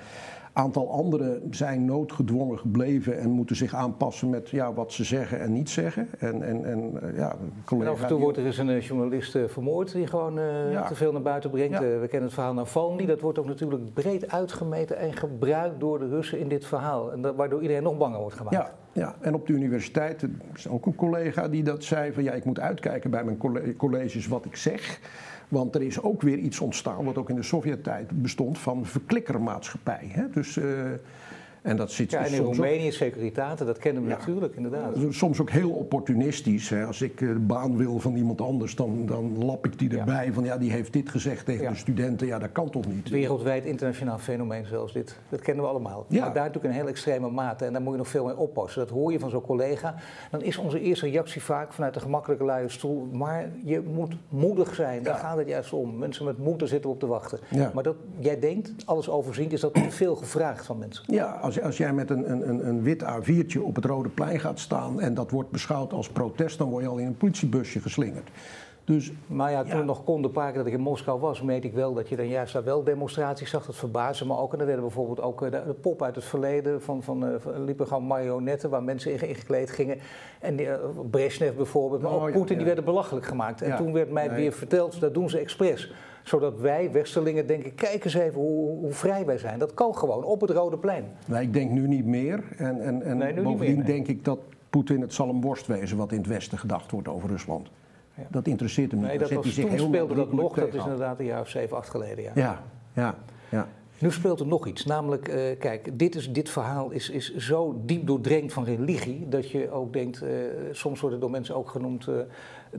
aantal anderen zijn noodgedwongen gebleven en moeten zich aanpassen met ja, wat ze zeggen en niet zeggen. En, en, en eh, ja, een En collega af en toe wordt er eens een eh, journalist eh, vermoord die gewoon Ja. te veel naar buiten brengt. Ja. We kennen het verhaal naar Navalny. Dat wordt ook natuurlijk breed uitgemeten en gebruikt door de Russen in dit verhaal. En dat- waardoor iedereen nog banger wordt gemaakt. Ja, ja, en op de universiteit er is ook een collega die dat zei van ja, ik moet uitkijken bij mijn colle- colleges wat ik zeg. Want er is ook weer iets ontstaan, wat ook in de Sovjet-tijd bestond, van verklikkermaatschappij. Hè? Dus, eh, en dat zit Ja, en in soms ook- Roemenië Securitate, dat kennen we Ja. natuurlijk inderdaad. Soms ook heel opportunistisch. Hè. Als ik eh, de baan wil van iemand anders, dan, dan lap ik die Ja. erbij. Van ja, die heeft dit gezegd tegen de studenten. Ja, dat kan toch niet? Wereldwijd internationaal fenomeen zelfs dit. Dat kennen we allemaal. Ja. Maar daar natuurlijk in heel extreme mate. En daar moet je nog veel mee oppassen. Dat hoor je van zo'n collega. Dan is onze eerste reactie vaak vanuit de gemakkelijke luie stoel. Maar je moet moedig zijn. Daar gaat het juist om. Mensen met moed, zitten op te wachten. Maar dat jij denkt, alles overziend, is dat te veel gevraagd van mensen. Ja, als als, als jij met een, een, een wit A4'tje op het Rode Plein gaat staan en dat wordt beschouwd als protest, dan word je al in een politiebusje geslingerd. Dus, maar ja, toen nog kon de paar keer dat ik in Moskou was, meet ik wel dat je dan juist daar wel demonstraties zag. Dat verbaasde me ook. En er werden bijvoorbeeld ook de, de pop uit het verleden, van, van, van liepen gewoon marionetten waar mensen in ingekleed gingen. En die, Brezhnev bijvoorbeeld, maar ook Poetin, die werden belachelijk gemaakt. En toen werd mij weer verteld, dat doen ze expres zodat wij, Westerlingen, denken: kijk eens even hoe, hoe, vrij wij zijn. Dat kan gewoon op het Rode Plein. Nou, ik denk nu niet meer. En, en, en nee, bovendien meer, denk ik dat Poetin het zal een worst wezen wat in het Westen gedacht wordt over Rusland. Ja. Dat interesseert hem niet. Nee, dat was, toen heel speelde dat nog, dat is inderdaad een jaar of zeven, acht geleden. Ja, ja, ja. ja. Nu speelt er nog iets, namelijk, uh, kijk, dit, is, dit verhaal is, is zo diep doordrenkt van religie, dat je ook denkt, uh, soms worden door mensen ook genoemd uh,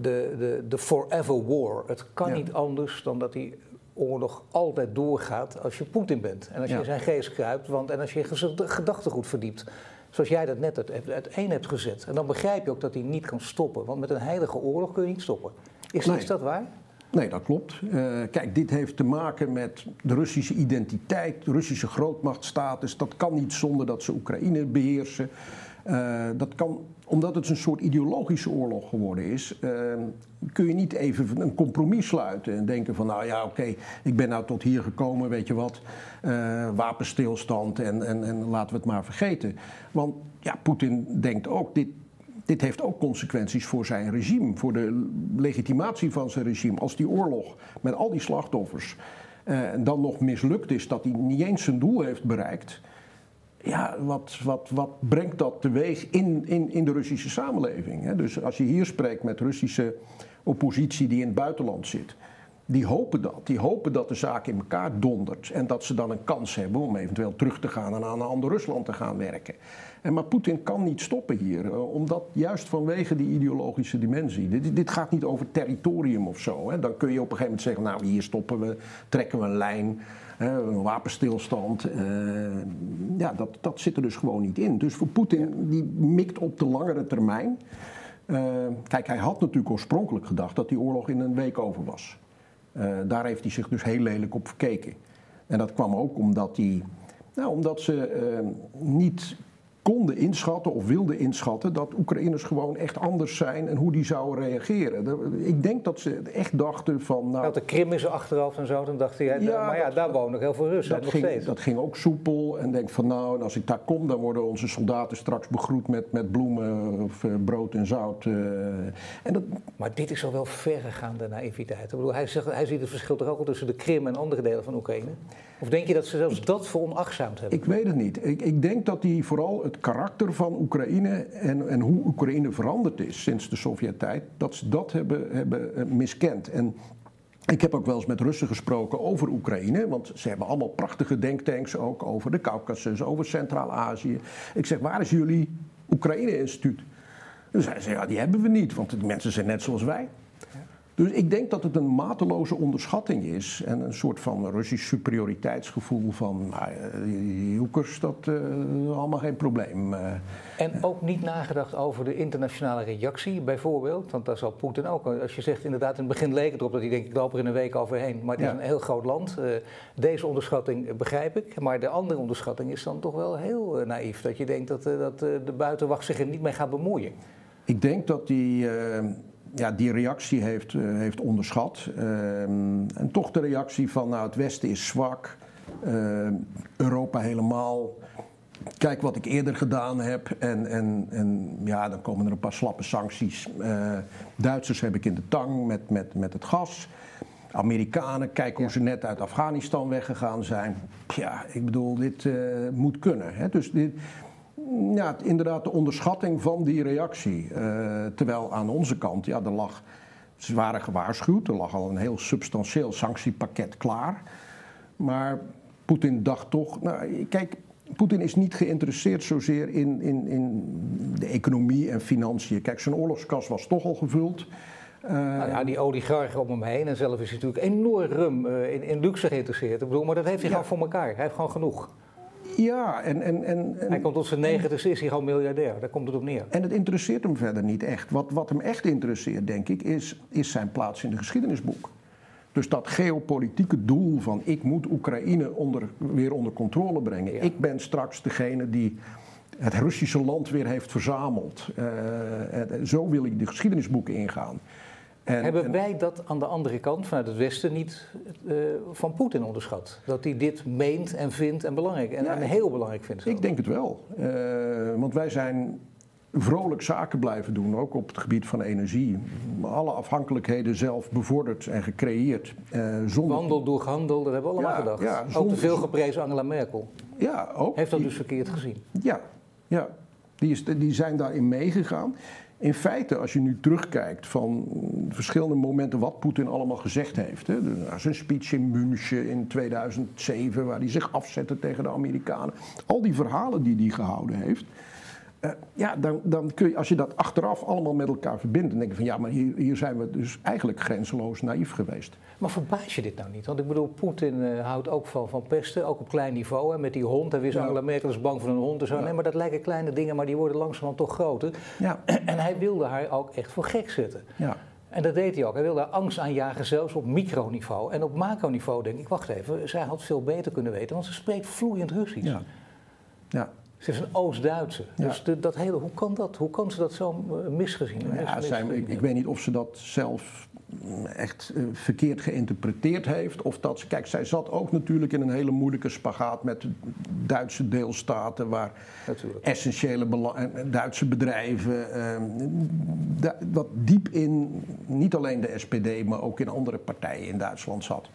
de, de, de forever war. Het kan niet anders dan dat die oorlog altijd doorgaat als je Poetin bent. En als je zijn geest kruipt, want, en als je je gedachtegoed verdiept. Zoals jij dat net uiteen hebt gezet. En dan begrijp je ook dat hij niet kan stoppen. Want met een heilige oorlog kun je niet stoppen. Is, is dat waar? Nee, dat klopt. Uh, kijk, dit heeft te maken met de Russische identiteit, de Russische grootmachtstatus. Dat kan niet zonder dat ze Oekraïne beheersen. Uh, dat kan, omdat het een soort ideologische oorlog geworden is, uh, kun je niet even een compromis sluiten en denken van nou ja oké, ik ben nou tot hier gekomen, weet je wat, wapenstilstand en, en, en laten we het maar vergeten. Want ja, Poetin denkt ook, dit, dit heeft ook consequenties voor zijn regime, voor de legitimatie van zijn regime. Als die oorlog met al die slachtoffers uh, dan nog mislukt is, dat hij niet eens zijn doel heeft bereikt. Ja, wat, wat, wat brengt dat teweeg in, in, in de Russische samenleving? Hè? Dus als je hier spreekt met Russische oppositie die in het buitenland zit die hopen dat. Die hopen dat de zaak in elkaar dondert. En dat ze dan een kans hebben om eventueel terug te gaan en aan een ander Rusland te gaan werken. En maar Poetin kan niet stoppen hier. Eh, omdat juist vanwege die ideologische dimensie. Dit, dit gaat niet over territorium of zo. Hè. Dan kun je op een gegeven moment zeggen: Nou, hier stoppen we, trekken we een lijn. Een wapenstilstand. Uh, ja, dat, dat zit er dus gewoon niet in. Dus voor Poetin, die mikt op de langere termijn. Uh, kijk, hij had natuurlijk oorspronkelijk gedacht dat die oorlog in een week over was. Uh, daar heeft hij zich dus heel lelijk op verkeken. En dat kwam ook omdat, hij, nou, omdat ze uh, niet konden inschatten of wilden inschatten dat Oekraïners gewoon echt anders zijn en hoe die zouden reageren. Ik denk dat ze echt dachten van. Nou, dat de Krim is achteraf en zo, dan dacht hij, ja, maar ja, daar wonen nog heel veel Russen. Dat, nog ging, steeds. dat ging ook soepel en denk van nou, als ik daar kom, dan worden onze soldaten straks begroet met, met bloemen of uh, brood en zout. Uh, en dat... Maar dit is al wel verregaande naïviteit. Ik bedoel, hij, zegt, hij ziet het verschil toch ook al tussen de Krim en andere delen van Oekraïne? Of denk je dat ze zelfs dat veronachtzaamd hebben? Ik weet het niet. Ik, ik denk dat hij vooral het karakter van Oekraïne en, en hoe Oekraïne veranderd is sinds de Sovjet-tijd, dat ze dat hebben, hebben eh, miskend. En ik heb ook wel eens met Russen gesproken over Oekraïne, want ze hebben allemaal prachtige denktanks ook over de Caucasus, over Centraal-Azië. Ik zeg, waar is jullie Oekraïne-instituut? En zij zeggen, ja, die hebben we niet, want de mensen zijn net zoals wij. Dus ik denk dat het een mateloze onderschatting is en een soort van Russisch superioriteitsgevoel van nou, die hoekers, dat uh, allemaal geen probleem. Uh, en ook niet nagedacht over de internationale reactie bijvoorbeeld, want daar zal Poetin ook, als je zegt inderdaad in het begin leek het erop dat hij denkt ik loop er in een week overheen, maar het is een heel groot land. Uh, deze onderschatting begrijp ik, maar de andere onderschatting is dan toch wel heel naïef, dat je denkt dat, dat de buitenwacht zich er niet mee gaat bemoeien. Ik denk dat die ja, die reactie heeft, uh, heeft onderschat. Uh, en toch de reactie van nou, het Westen is zwak, uh, Europa helemaal. Kijk wat ik eerder gedaan heb. En, en, en ja, dan komen er een paar slappe sancties. Duitsers heb ik in de tang met, met, met het gas. Amerikanen, kijk hoe ze net uit Afghanistan weggegaan zijn. Ja, ik bedoel, dit moet kunnen. Hè? Dus dit, ja, inderdaad de onderschatting van die reactie. Uh, terwijl aan onze kant, ja, er lag, ze waren gewaarschuwd, er lag al een heel substantieel sanctiepakket klaar. Maar Poetin dacht toch, nou, kijk, Poetin is niet geïnteresseerd zozeer in, in, in de economie en financiën. Kijk, zijn oorlogskas was toch al gevuld. Uh, nou ja, die oligarchen om hem heen en zelf is hij natuurlijk enorm uh, in, in luxe geïnteresseerd. Ik bedoel, maar dat heeft hij ja. gewoon voor elkaar. Hij heeft gewoon genoeg. Ja, en, en, en, Hij komt tot zijn negen, dus is hij gewoon miljardair. Daar komt het op neer. En het interesseert hem verder niet echt. Wat, wat hem echt interesseert, denk ik, is, is zijn plaats in de geschiedenisboek. Dus dat geopolitieke doel van ik moet Oekraïne onder, weer onder controle brengen. Ik ben straks degene die het Russische land weer heeft verzameld. Uh, zo wil ik de geschiedenisboeken ingaan. En, Hebben wij dat aan de andere kant, vanuit het Westen, niet uh, van Poetin onderschat? Dat hij dit meent en vindt en belangrijk en, en heel belangrijk vindt? Ik denk het wel. Uh, want wij zijn vrolijk zaken blijven doen, ook op het gebied van energie. Alle afhankelijkheden zelf bevorderd en gecreëerd. Uh, zonder... Wandel door handel, dat hebben we allemaal gedacht. Ja, zonder... Ook de veel geprezen Angela Merkel. Ja, ook. Heeft dat dus verkeerd gezien? Ja, ja. Die, is, die zijn daarin meegegaan. In feite, als je nu terugkijkt van verschillende momenten wat Poetin allemaal gezegd heeft. Hè, nou, zijn speech in München in 2007, waar hij zich afzette tegen de Amerikanen. Al die verhalen die hij gehouden heeft. Uh, ja, dan, dan kun je, als je dat achteraf allemaal met elkaar verbindt, dan denk je van ja, maar hier, hier zijn we dus eigenlijk grenzeloos naïef geweest. Maar verbaas je dit nou niet? Want ik bedoel, Poetin uh, houdt ook van, van pesten, ook op klein niveau. Hè, met die hond, hij wist ja. Angela Merkel is bang voor een hond en zo. Nee, maar dat lijken kleine dingen, maar die worden langzamerhand toch groter. Ja. En hij wilde haar ook echt voor gek zetten. Ja. En dat deed hij ook. Hij wilde angst aanjagen, zelfs op microniveau. En op macroniveau denk ik, wacht even, zij had veel beter kunnen weten, want ze spreekt vloeiend Russisch. Ja. ja. Ze is een Oost-Duitse. Dus de, dat hele, hoe kan dat? Hoe kan ze dat zo eh, misgezien hebben? Ja, zij, ik, ik, weet niet of ze dat zelf mm, echt uh, verkeerd geïnterpreteerd heeft. Of dat ze, kijk, zij zat ook natuurlijk in een hele moeilijke spagaat met Duitse deelstaten. Waar natuurlijk. essentiële Duitse bedrijven. Uh, wat diep in, niet alleen de SPD, maar ook in andere partijen in Duitsland zat.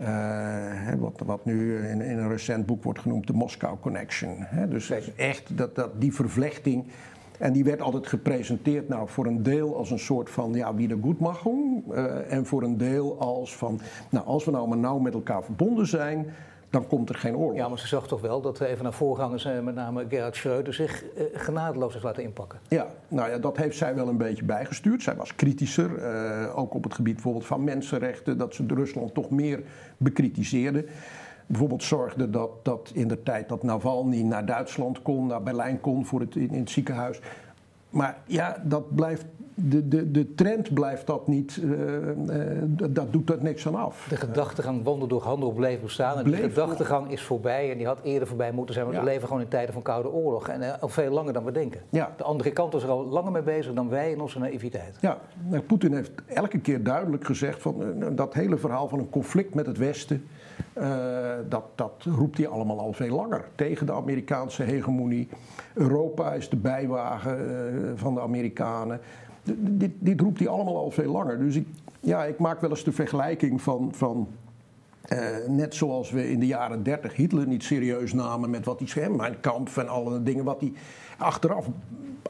Uh, wat, wat, nu in, in, een recent boek wordt genoemd de Moscow Connection. Hè? Dus echt dat, dat, die vervlechting. En die werd altijd gepresenteerd nou, voor een deel als een soort van ja, wiedergoedmachung. Uh, en voor een deel als van, nou, als we nou maar nauw met elkaar verbonden zijn, dan komt er geen oorlog. Ja, maar ze zag toch wel dat even naar voorgangers, eh, met name Gerhard Schreuder, zich eh, genadeloos heeft laten inpakken. Ja, nou ja, dat heeft zij wel een beetje bijgestuurd. Zij was kritischer, eh, ook op het gebied bijvoorbeeld van mensenrechten, dat ze Rusland toch meer bekritiseerde. Bijvoorbeeld zorgde dat, dat in de tijd dat Navalny naar Duitsland kon, naar Berlijn kon voor het, in, in het ziekenhuis. Maar ja, dat blijft de, de, de trend blijft dat niet, uh, dat doet dat niks aan af. De gedachtegang wandel door handel bleef bestaan. En bleef de gedachtegang is voorbij en die had eerder voorbij moeten zijn. Want we leven gewoon in tijden van Koude Oorlog. En uh, al veel langer dan we denken. Ja. De andere kant is er al langer mee bezig dan wij in onze naïviteit. Ja, nou, Poetin heeft elke keer duidelijk gezegd van dat hele verhaal van een conflict met het Westen. Dat, dat roept hij allemaal al veel langer tegen de Amerikaanse hegemonie. Europa is de bijwagen van de Amerikanen dit, roept hij allemaal al veel langer. Dus ik, ja, ik maak wel eens de vergelijking van. van uh, net zoals we in de jaren 30 Hitler niet serieus namen met wat hij zei, mijn kamp en alle dingen wat hij achteraf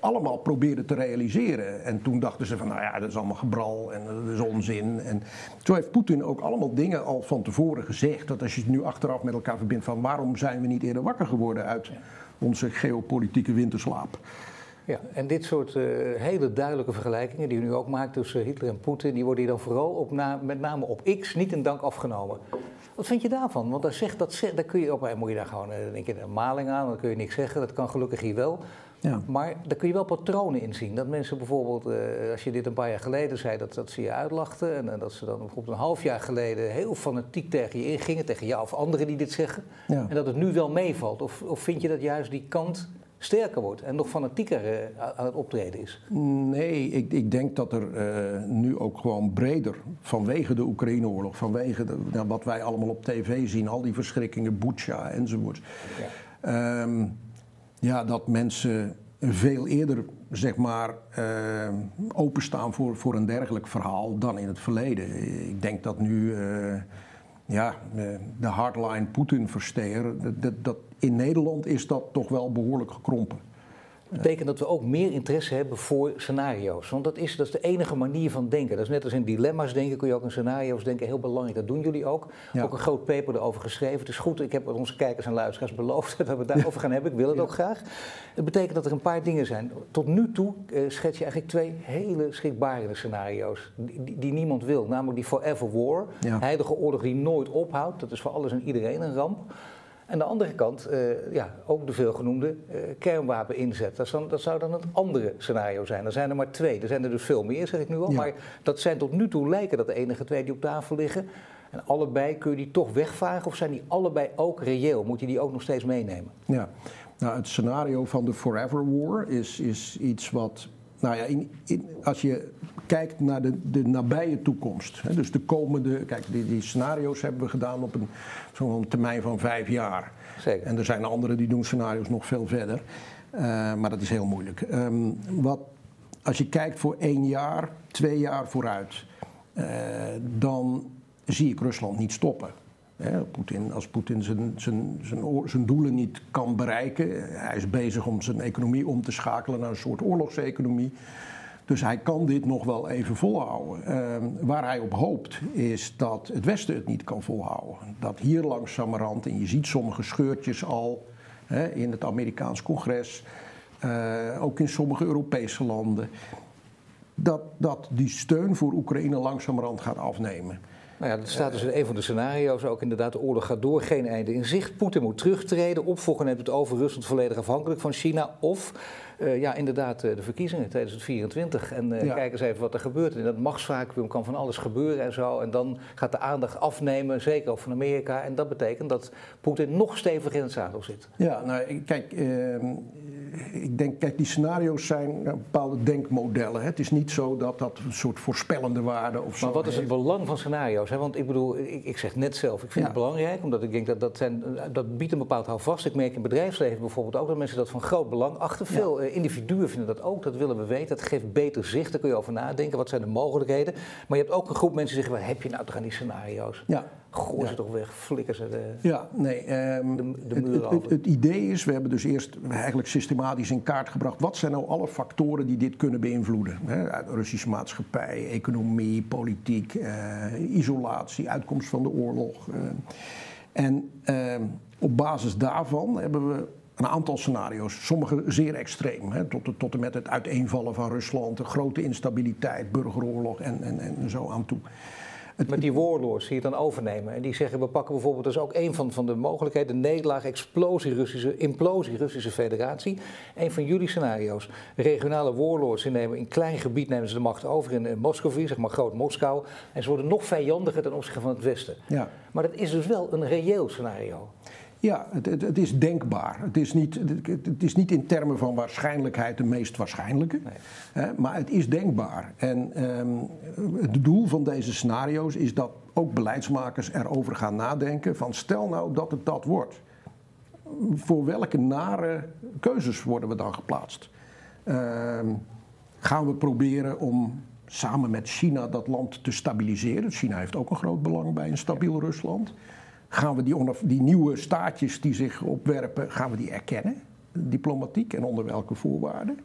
allemaal probeerde te realiseren. En toen dachten ze van, nou ja, dat is allemaal gebral en dat is onzin. En zo heeft Poetin ook allemaal dingen al van tevoren gezegd. Dat als je het nu achteraf met elkaar verbindt van waarom zijn we niet eerder wakker geworden uit onze geopolitieke winterslaap. Ja, en dit soort uh, hele duidelijke vergelijkingen die u nu ook maakt tussen Hitler en Poetin, die worden hier dan vooral op na, met name op X niet in dank afgenomen. Wat vind je daarvan? Want daar, zegt, dat, daar kun je op, moet je daar gewoon uh, denk je, een maling aan, dan kun je niks zeggen, dat kan gelukkig hier wel. Ja. Maar daar kun je wel patronen in zien. Dat mensen bijvoorbeeld, uh, als je dit een paar jaar geleden zei, dat, dat ze je uitlachten. En, en dat ze dan bijvoorbeeld een half jaar geleden heel fanatiek tegen je ingingen, tegen jou of anderen die dit zeggen. Ja. En dat het nu wel meevalt. Of, of vind je dat juist die kant sterker wordt en nog fanatieker uh, aan het optreden is? Nee, ik, ik denk dat er uh, nu ook gewoon breder, vanwege de Oekraïne-oorlog, vanwege de, nou, wat wij allemaal op tv zien, al die verschrikkingen, Butsja enzovoort. Ja. Um, ja, dat mensen veel eerder zeg maar, uh, openstaan voor, voor een dergelijk verhaal dan in het verleden. Ik denk dat nu ja, de hardline Poetin-versteer, dat, dat, in Nederland is dat toch wel behoorlijk gekrompen. Dat betekent dat we ook meer interesse hebben voor scenario's. Want dat is, dat is de enige manier van denken. Dat is net als in dilemma's denken, kun je ook in scenario's denken. Heel belangrijk, dat doen jullie ook. Ook een groot paper erover geschreven. Het is goed, ik heb onze kijkers en luisteraars beloofd dat we het daarover gaan hebben. Ik wil het ook graag. Het betekent dat er een paar dingen zijn. Tot nu toe eh, schets je eigenlijk twee hele schrikbarende scenario's. Die, die, niemand wil. Namelijk die forever war. Heilige oorlog die nooit ophoudt. Dat is voor alles en iedereen een ramp. Aan de andere kant, uh, ja, ook de veelgenoemde uh, kernwapen inzet. Dat, dan, dat, zou dan het andere scenario zijn. Er zijn er maar twee. Er zijn er dus veel meer, zeg ik nu al. Maar dat zijn tot nu toe lijken dat de enige twee die op tafel liggen. En allebei kun je die toch wegvagen of zijn die allebei ook reëel? Moet je die ook nog steeds meenemen? Ja, nou, het scenario van de Forever War is, is iets wat. Nou ja, in, in, als je kijkt naar de, de nabije toekomst, hè, dus de komende. Kijk, die, die scenario's hebben we gedaan op een zo'n termijn van vijf jaar. Zeker. En er zijn anderen die doen scenario's nog veel verder. Uh, maar dat is heel moeilijk. Um, wat, als je kijkt voor één jaar, twee jaar vooruit, uh, dan zie ik Rusland niet stoppen. Putin, als Poetin zijn, zijn, zijn, zijn, doelen niet kan bereiken, hij is bezig om zijn economie om te schakelen naar een soort oorlogseconomie. Dus hij kan dit nog wel even volhouden. Uh, waar hij op hoopt is dat het Westen het niet kan volhouden. Dat hier langzamerhand, en je ziet sommige scheurtjes al hè, in het Amerikaans congres, uh, ook in sommige Europese landen, dat, dat die steun voor Oekraïne langzamerhand gaat afnemen. Nou ja, dat staat dus in een van de scenario's ook inderdaad. De oorlog gaat door, geen einde in zicht. Poetin moet terugtreden. Opvolger neemt het over Rusland volledig afhankelijk van China. Of uh, ja, inderdaad, uh, de verkiezingen 2024. En uh, ja. kijk eens even wat er gebeurt. In dat machtsvacuum kan van alles gebeuren en zo. En dan gaat de aandacht afnemen, zeker ook van Amerika. En dat betekent dat Poetin nog steviger in het zadel zit. Ja, nou, kijk, ehm, ik denk, kijk, die scenario's zijn bepaalde denkmodellen. Hè. Het is niet zo dat dat een soort voorspellende waarde of zo. Maar wat is het belang van scenario's? Hè? Want ik bedoel, ik, ik zeg net zelf, ik vind ja. het belangrijk, omdat ik denk dat dat, zijn, dat biedt een bepaald houvast. Ik merk in bedrijfsleven bijvoorbeeld ook dat mensen dat van groot belang achter. Veel ja. Individuen vinden dat ook, dat willen we weten. Dat geeft beter zicht, daar kun je over nadenken. Wat zijn de mogelijkheden? Maar je hebt ook een groep mensen die zeggen, waar heb je nou toch aan die scenario's? Ja. Gooi ze toch weg, flikken ze de, ja, nee, um, de, de muur het, het, het, idee is, we hebben dus eerst eigenlijk systematisch in kaart gebracht... wat zijn nou alle factoren die dit kunnen beïnvloeden? Russische maatschappij, economie, politiek, uh, isolatie, uitkomst van de oorlog. Uh, en uh, op basis daarvan hebben we een aantal scenario's, sommige zeer extreem, hè, tot, tot en met het uiteenvallen van Rusland, de grote instabiliteit, burgeroorlog en, en, en zo aan toe. Met die warlords die het dan overnemen. En die zeggen, we pakken bijvoorbeeld, dat is ook een van, van de mogelijkheden, de nederlaag, explosie Russische, implosie Russische federatie. Een van jullie scenario's. Regionale warlords die nemen in klein gebied nemen ze de macht over in, in Moskou, zeg maar groot Moskou. En ze worden nog vijandiger ten opzichte van het Westen. Ja. Maar dat is dus wel een reëel scenario. Ja, het, het, het, is denkbaar. Het is, niet, het, is niet in termen van waarschijnlijkheid de meest waarschijnlijke, nee. hè, maar het is denkbaar. En um, het doel van deze scenario's is dat ook beleidsmakers erover gaan nadenken: van stel nou dat het dat wordt. Voor welke nare keuzes worden we dan geplaatst? Um, gaan we proberen om samen met China dat land te stabiliseren? China heeft ook een groot belang bij een stabiel Rusland. Gaan we die, die nieuwe staatjes die zich opwerpen, gaan we die erkennen? Diplomatiek en onder welke voorwaarden?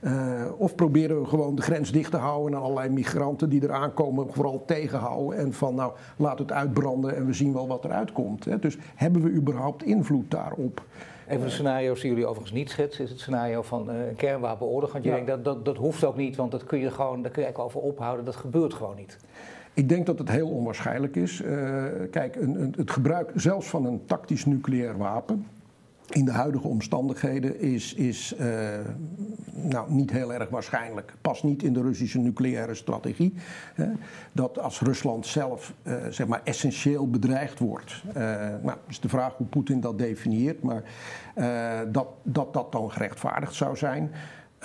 Uh, of proberen we gewoon de grens dicht te houden en allerlei migranten die er aankomen vooral tegenhouden en van nou laat het uitbranden en we zien wel wat eruit komt. Hè. Dus hebben we überhaupt invloed daarop? Een van de scenario's die jullie overigens niet schetsen is het scenario van uh, een kernwapenoorlog. Want je ja. denkt dat, dat dat hoeft ook niet, want dat kun je gewoon, daar kun je eigenlijk over ophouden. Dat gebeurt gewoon niet. Ik denk dat het heel onwaarschijnlijk is. Uh, kijk, een, een, het gebruik zelfs van een tactisch nucleair wapen in de huidige omstandigheden is, is uh, nou, niet heel erg waarschijnlijk. Past niet in de Russische nucleaire strategie. Dat als Rusland zelf uh, zeg maar essentieel bedreigd wordt. Nou, is de vraag hoe Poetin dat definieert. Maar dat, dat dat dan gerechtvaardigd zou zijn.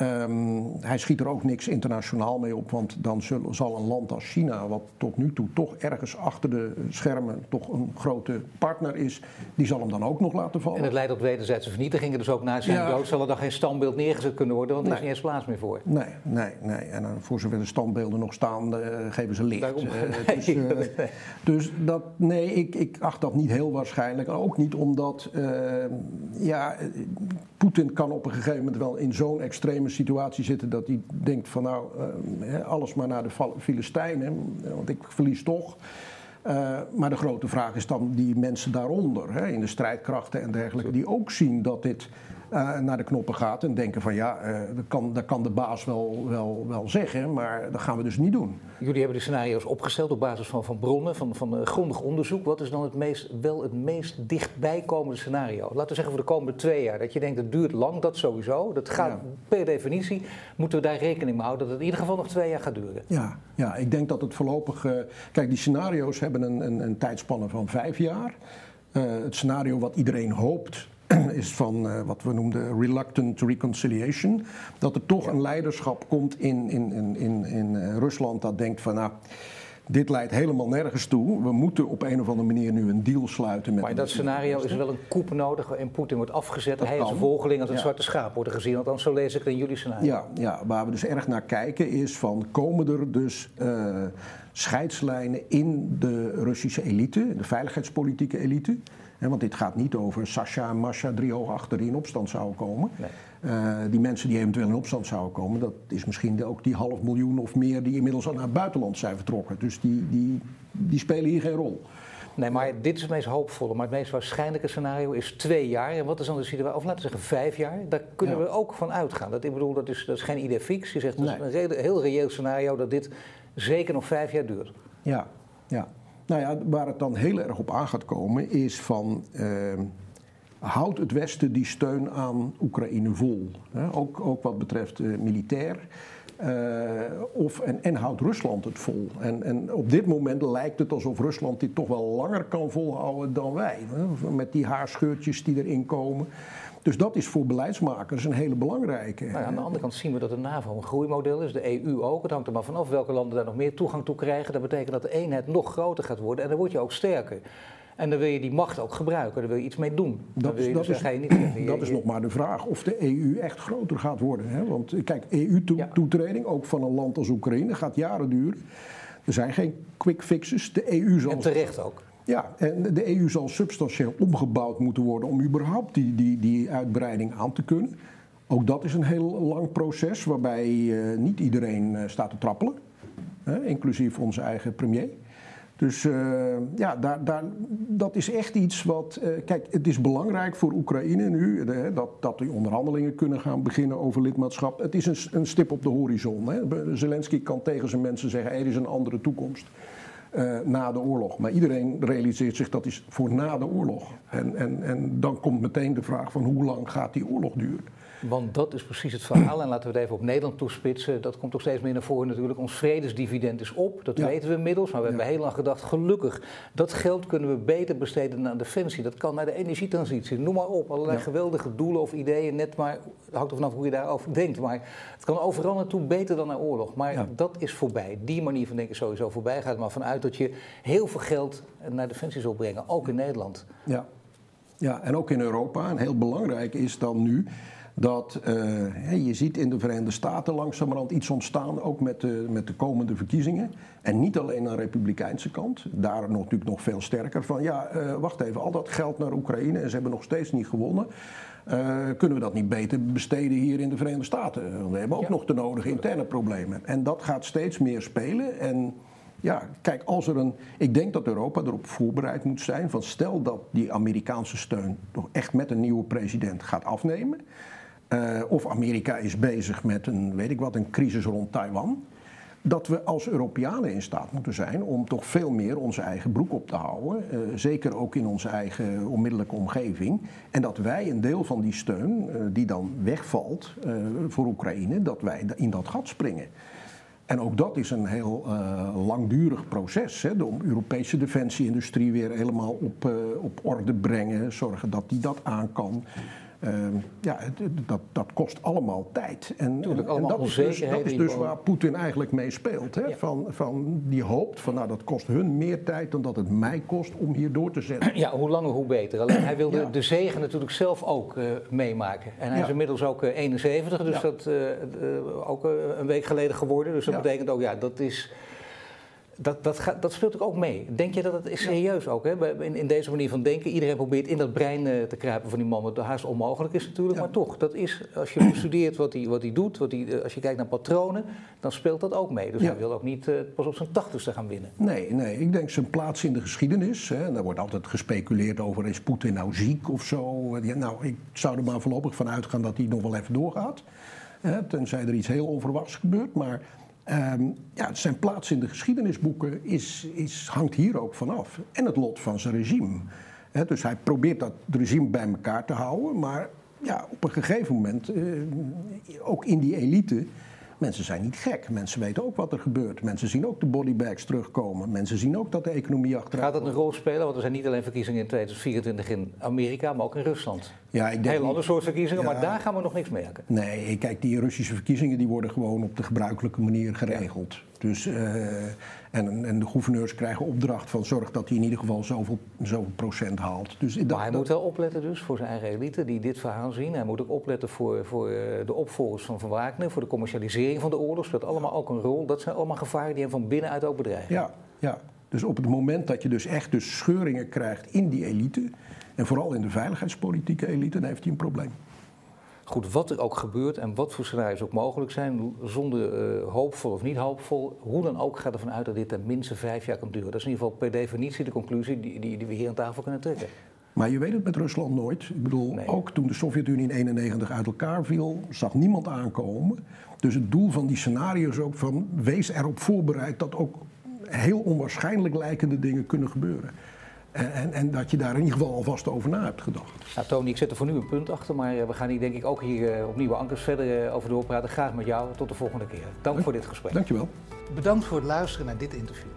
Um, hij schiet er ook niks internationaal mee op, want dan zal een land als China, wat tot nu toe toch ergens achter de schermen toch een grote partner is, die zal hem dan ook nog laten vallen. En het leidt tot wederzijdse vernietigingen, dus ook na zijn ja. dood zal er dan geen standbeeld neergezet kunnen worden, want er nee. is niet eens plaats meer voor. Nee, nee, nee. En uh, voor zover de standbeelden nog staan, uh, geven ze licht. Daarom, uh, dus, nee. dus, dat, nee, ik, ik acht dat niet heel waarschijnlijk. Ook niet omdat, ja, Poetin kan op een gegeven moment wel in zo'n extreme situatie zitten dat hij denkt van nou, uh, alles maar naar de Filistijnen, want ik verlies toch. Uh, maar de grote vraag is dan die mensen daaronder, hè, in de strijdkrachten en dergelijke, die ook zien dat dit uh, naar de knoppen gaat en denken van ja, uh, dat, kan, dat kan de baas wel, wel, wel zeggen, maar dat gaan we dus niet doen. Jullie hebben de scenario's opgesteld op basis van, van bronnen, van, van uh, grondig onderzoek. Wat is dan het meest, wel het meest dichtbijkomende scenario? Laten we zeggen voor de komende twee jaar. Dat je denkt, het duurt lang, dat sowieso. Dat gaat ja. per definitie, moeten we daar rekening mee houden dat het in ieder geval nog twee jaar gaat duren. Ja, ja ik denk dat het voorlopig... kijk, die scenario's hebben een, een, een tijdspanne van vijf jaar. het scenario wat iedereen hoopt is van uh, wat we noemden reluctant reconciliation. Dat er toch een leiderschap komt in, in, in, in, in uh, Rusland dat denkt van nou. Dit leidt helemaal nergens toe. We moeten op een of andere manier nu een deal sluiten met. Maar in dat scenario is er wel een koep nodig en Poetin wordt afgezet. Dat hij en zijn volgeling als een ja. zwarte schaap worden gezien. Althans, zo lees ik het in jullie scenario. Ja, ja, waar we dus erg naar kijken is van komen er dus uh, scheidslijnen in de Russische elite, de veiligheidspolitieke elite want dit gaat niet over Sasha en Masha drie hoog achter die in opstand zouden komen. Nee. Uh, die mensen die eventueel in opstand zouden komen, dat is misschien ook die half miljoen of meer die inmiddels al naar het buitenland zijn vertrokken. Dus die, die, die spelen hier geen rol. Nee, maar dit is het meest hoopvolle. Maar het meest waarschijnlijke scenario is twee jaar. En wat is dan de situatie? Of laten we zeggen vijf jaar. Daar kunnen ja. we ook van uitgaan. Dat, ik bedoel, dat is, dat is geen idee fix. Je zegt dat nee. is een heel reëel scenario dat dit zeker nog vijf jaar duurt. Ja, ja. Nou ja, waar het dan heel erg op aan gaat komen is van... Uh, houdt het Westen die steun aan Oekraïne vol? Ook, ook wat betreft uh, militair. Uh, of, en, houdt Rusland het vol? En, en op dit moment lijkt het alsof Rusland dit toch wel langer kan volhouden dan wij. Met die haarscheurtjes die erin komen. Dus dat is voor beleidsmakers een hele belangrijke. Nou ja, aan de andere kant zien we dat de NAVO een groeimodel is, de EU ook. Het hangt er maar vanaf welke landen daar nog meer toegang toe krijgen. Dat betekent dat de eenheid nog groter gaat worden en dan word je ook sterker. En dan wil je die macht ook gebruiken, daar wil je iets mee doen. Dat, is, dat, dus is, niet, dat is nog maar de vraag of de EU echt groter gaat worden. Hè? Want kijk, EU-toetreding, ook van een land als Oekraïne, gaat jaren duren. Er zijn geen quick fixes. De EU zal. En terecht ook. Ja, en de EU zal substantieel omgebouwd moeten worden om überhaupt die, die, die uitbreiding aan te kunnen. Ook dat is een heel lang proces waarbij uh, niet iedereen uh, staat te trappelen, hè, inclusief onze eigen premier. Dus uh, ja, daar, daar, dat is echt iets wat. kijk, het is belangrijk voor Oekraïne nu dat, dat die onderhandelingen kunnen gaan beginnen over lidmaatschap. Het is een, een stip op de horizon. Hè. Zelensky kan tegen zijn mensen zeggen: er is een andere toekomst uh, na de oorlog. Maar iedereen realiseert zich dat is voor na de oorlog. En, en, en dan komt meteen de vraag van hoe lang gaat die oorlog duren. Want dat is precies het verhaal. En laten we het even op Nederland toespitsen. Dat komt toch steeds meer naar voren natuurlijk. Ons vredesdividend is op. Dat weten we inmiddels. Maar we hebben heel lang gedacht, gelukkig, dat geld kunnen we beter besteden naar defensie. Dat kan naar de energietransitie. Noem maar op. Allerlei geweldige doelen of ideeën. Net maar, het hangt er vanaf hoe je daarover denkt. Maar het kan overal naartoe beter dan naar oorlog. Maar dat is voorbij. Die manier van denken is sowieso voorbij. Gaat maar vanuit dat je heel veel geld naar defensie zult brengen. Ook in Nederland. Ja. Ja, en ook in Europa. En heel belangrijk is dan nu dat uh, je ziet in de Verenigde Staten langzamerhand iets ontstaan, ook met de, met de komende verkiezingen. En niet alleen aan de republikeinse kant, daar natuurlijk nog veel sterker van, ja, uh, wacht even, al dat geld naar Oekraïne en ze hebben nog steeds niet gewonnen. Uh, kunnen we dat niet beter besteden hier in de Verenigde Staten? We hebben ook ja. nog de nodige interne problemen. En dat gaat steeds meer spelen. En ja, kijk, als er een. Ik denk dat Europa erop voorbereid moet zijn. Van stel dat die Amerikaanse steun toch echt met een nieuwe president gaat afnemen. Uh, of Amerika is bezig met een, weet ik wat, een crisis rond Taiwan. Dat we als Europeanen in staat moeten zijn om toch veel meer onze eigen broek op te houden. Uh, zeker ook in onze eigen onmiddellijke omgeving. En dat wij een deel van die steun, uh, die dan wegvalt voor Oekraïne, dat wij in dat gat springen. En ook dat is een heel langdurig proces. Hè, om Europese defensieindustrie weer helemaal op, op orde brengen. Zorgen dat die dat aan kan. Uh, ja, dat, dat kost allemaal tijd. En, en, en dat, is dus, dat is dus waar Poetin eigenlijk mee speelt. Hè? Ja. Van, van, die hoopt van nou dat kost hun meer tijd dan dat het mij kost om hier door te zetten. Ja, hoe langer hoe beter. Alleen hij wilde ja. de zegen natuurlijk zelf ook uh, meemaken. En hij ja. is inmiddels ook uh, 71, dus dat uh, ook een week geleden geworden. Dus dat betekent ook, ja, dat is Dat, dat, gaat, dat speelt ook mee. Denk je dat het is serieus ook? Hè? In, in, deze manier van denken. Iedereen probeert in dat brein eh, te kruipen van die man. Wat haast onmogelijk is natuurlijk. Maar toch, dat is, als je studeert wat hij wat doet. Wat eh, als je kijkt naar patronen. Dan speelt dat ook mee. Dus hij wil ook niet uh, pas op zijn tachtigste gaan winnen. Nee, nee, ik denk zijn plaats in de geschiedenis. Hè, daar wordt altijd gespeculeerd over. Is Poetin nou ziek of zo? nou, ik zou er maar voorlopig van uitgaan dat hij nog wel even doorgaat. Hè, tenzij er iets heel onverwachts gebeurt. Maar Um, ja, zijn plaats in de geschiedenisboeken is, is, hangt hier ook vanaf. En het lot van zijn regime. dus hij probeert dat regime bij elkaar te houden. Maar ja, op een gegeven moment, uh, ook in die elite, Mensen zijn niet gek. Mensen weten ook wat er gebeurt. Mensen zien ook de bodybags terugkomen. Mensen zien ook dat de economie achteruit Gaat dat een rol spelen? Want er zijn niet alleen verkiezingen in 2024 in Amerika, maar ook in Rusland. Ja, ik denk Heel ander soort verkiezingen, maar daar gaan we nog niks merken. Nee, kijk, die Russische verkiezingen die worden gewoon op de gebruikelijke manier geregeld. Dus, uh, en, en, de gouverneurs krijgen opdracht van zorg dat hij in ieder geval zoveel, zoveel procent haalt. Dus maar hij moet wel opletten dus voor zijn eigen elite die dit verhaal zien. Hij moet ook opletten voor, voor eh, de opvolgers van Van Wagner, voor de commercialisering van de oorlog. Speelt allemaal ook een rol. Dat zijn allemaal gevaren die hem van binnenuit ook bedreigen. Ja, ja. Dus op het moment dat je dus echt dus scheuringen krijgt in die elite... en vooral in de veiligheidspolitieke elite, dan heeft hij een probleem. Goed, wat er ook gebeurt en wat voor scenario's ook mogelijk zijn, zonder uh, hoopvol of niet hoopvol, hoe dan ook gaat ervan uit dat dit ten minste vijf jaar kan duren. Dat is in ieder geval per definitie de conclusie die, die, die we hier aan tafel kunnen trekken. Maar je weet het met Rusland nooit. Ik bedoel, ook toen de Sovjet-Unie in 1991 uit elkaar viel, zag niemand aankomen. Dus het doel van die scenario's ook van wees erop voorbereid dat ook heel onwaarschijnlijk lijkende dingen kunnen gebeuren. En, en, en, dat je daar in ieder geval alvast over na hebt gedacht. Nou, Tony, ik zet er voor nu een punt achter, maar eh, we gaan hier denk ik ook hier uh, op Nieuwe Ankers verder uh, over doorpraten. Graag met jou. Tot de volgende keer. Dank voor dit gesprek. Dankjewel. Bedankt voor het luisteren naar dit interview.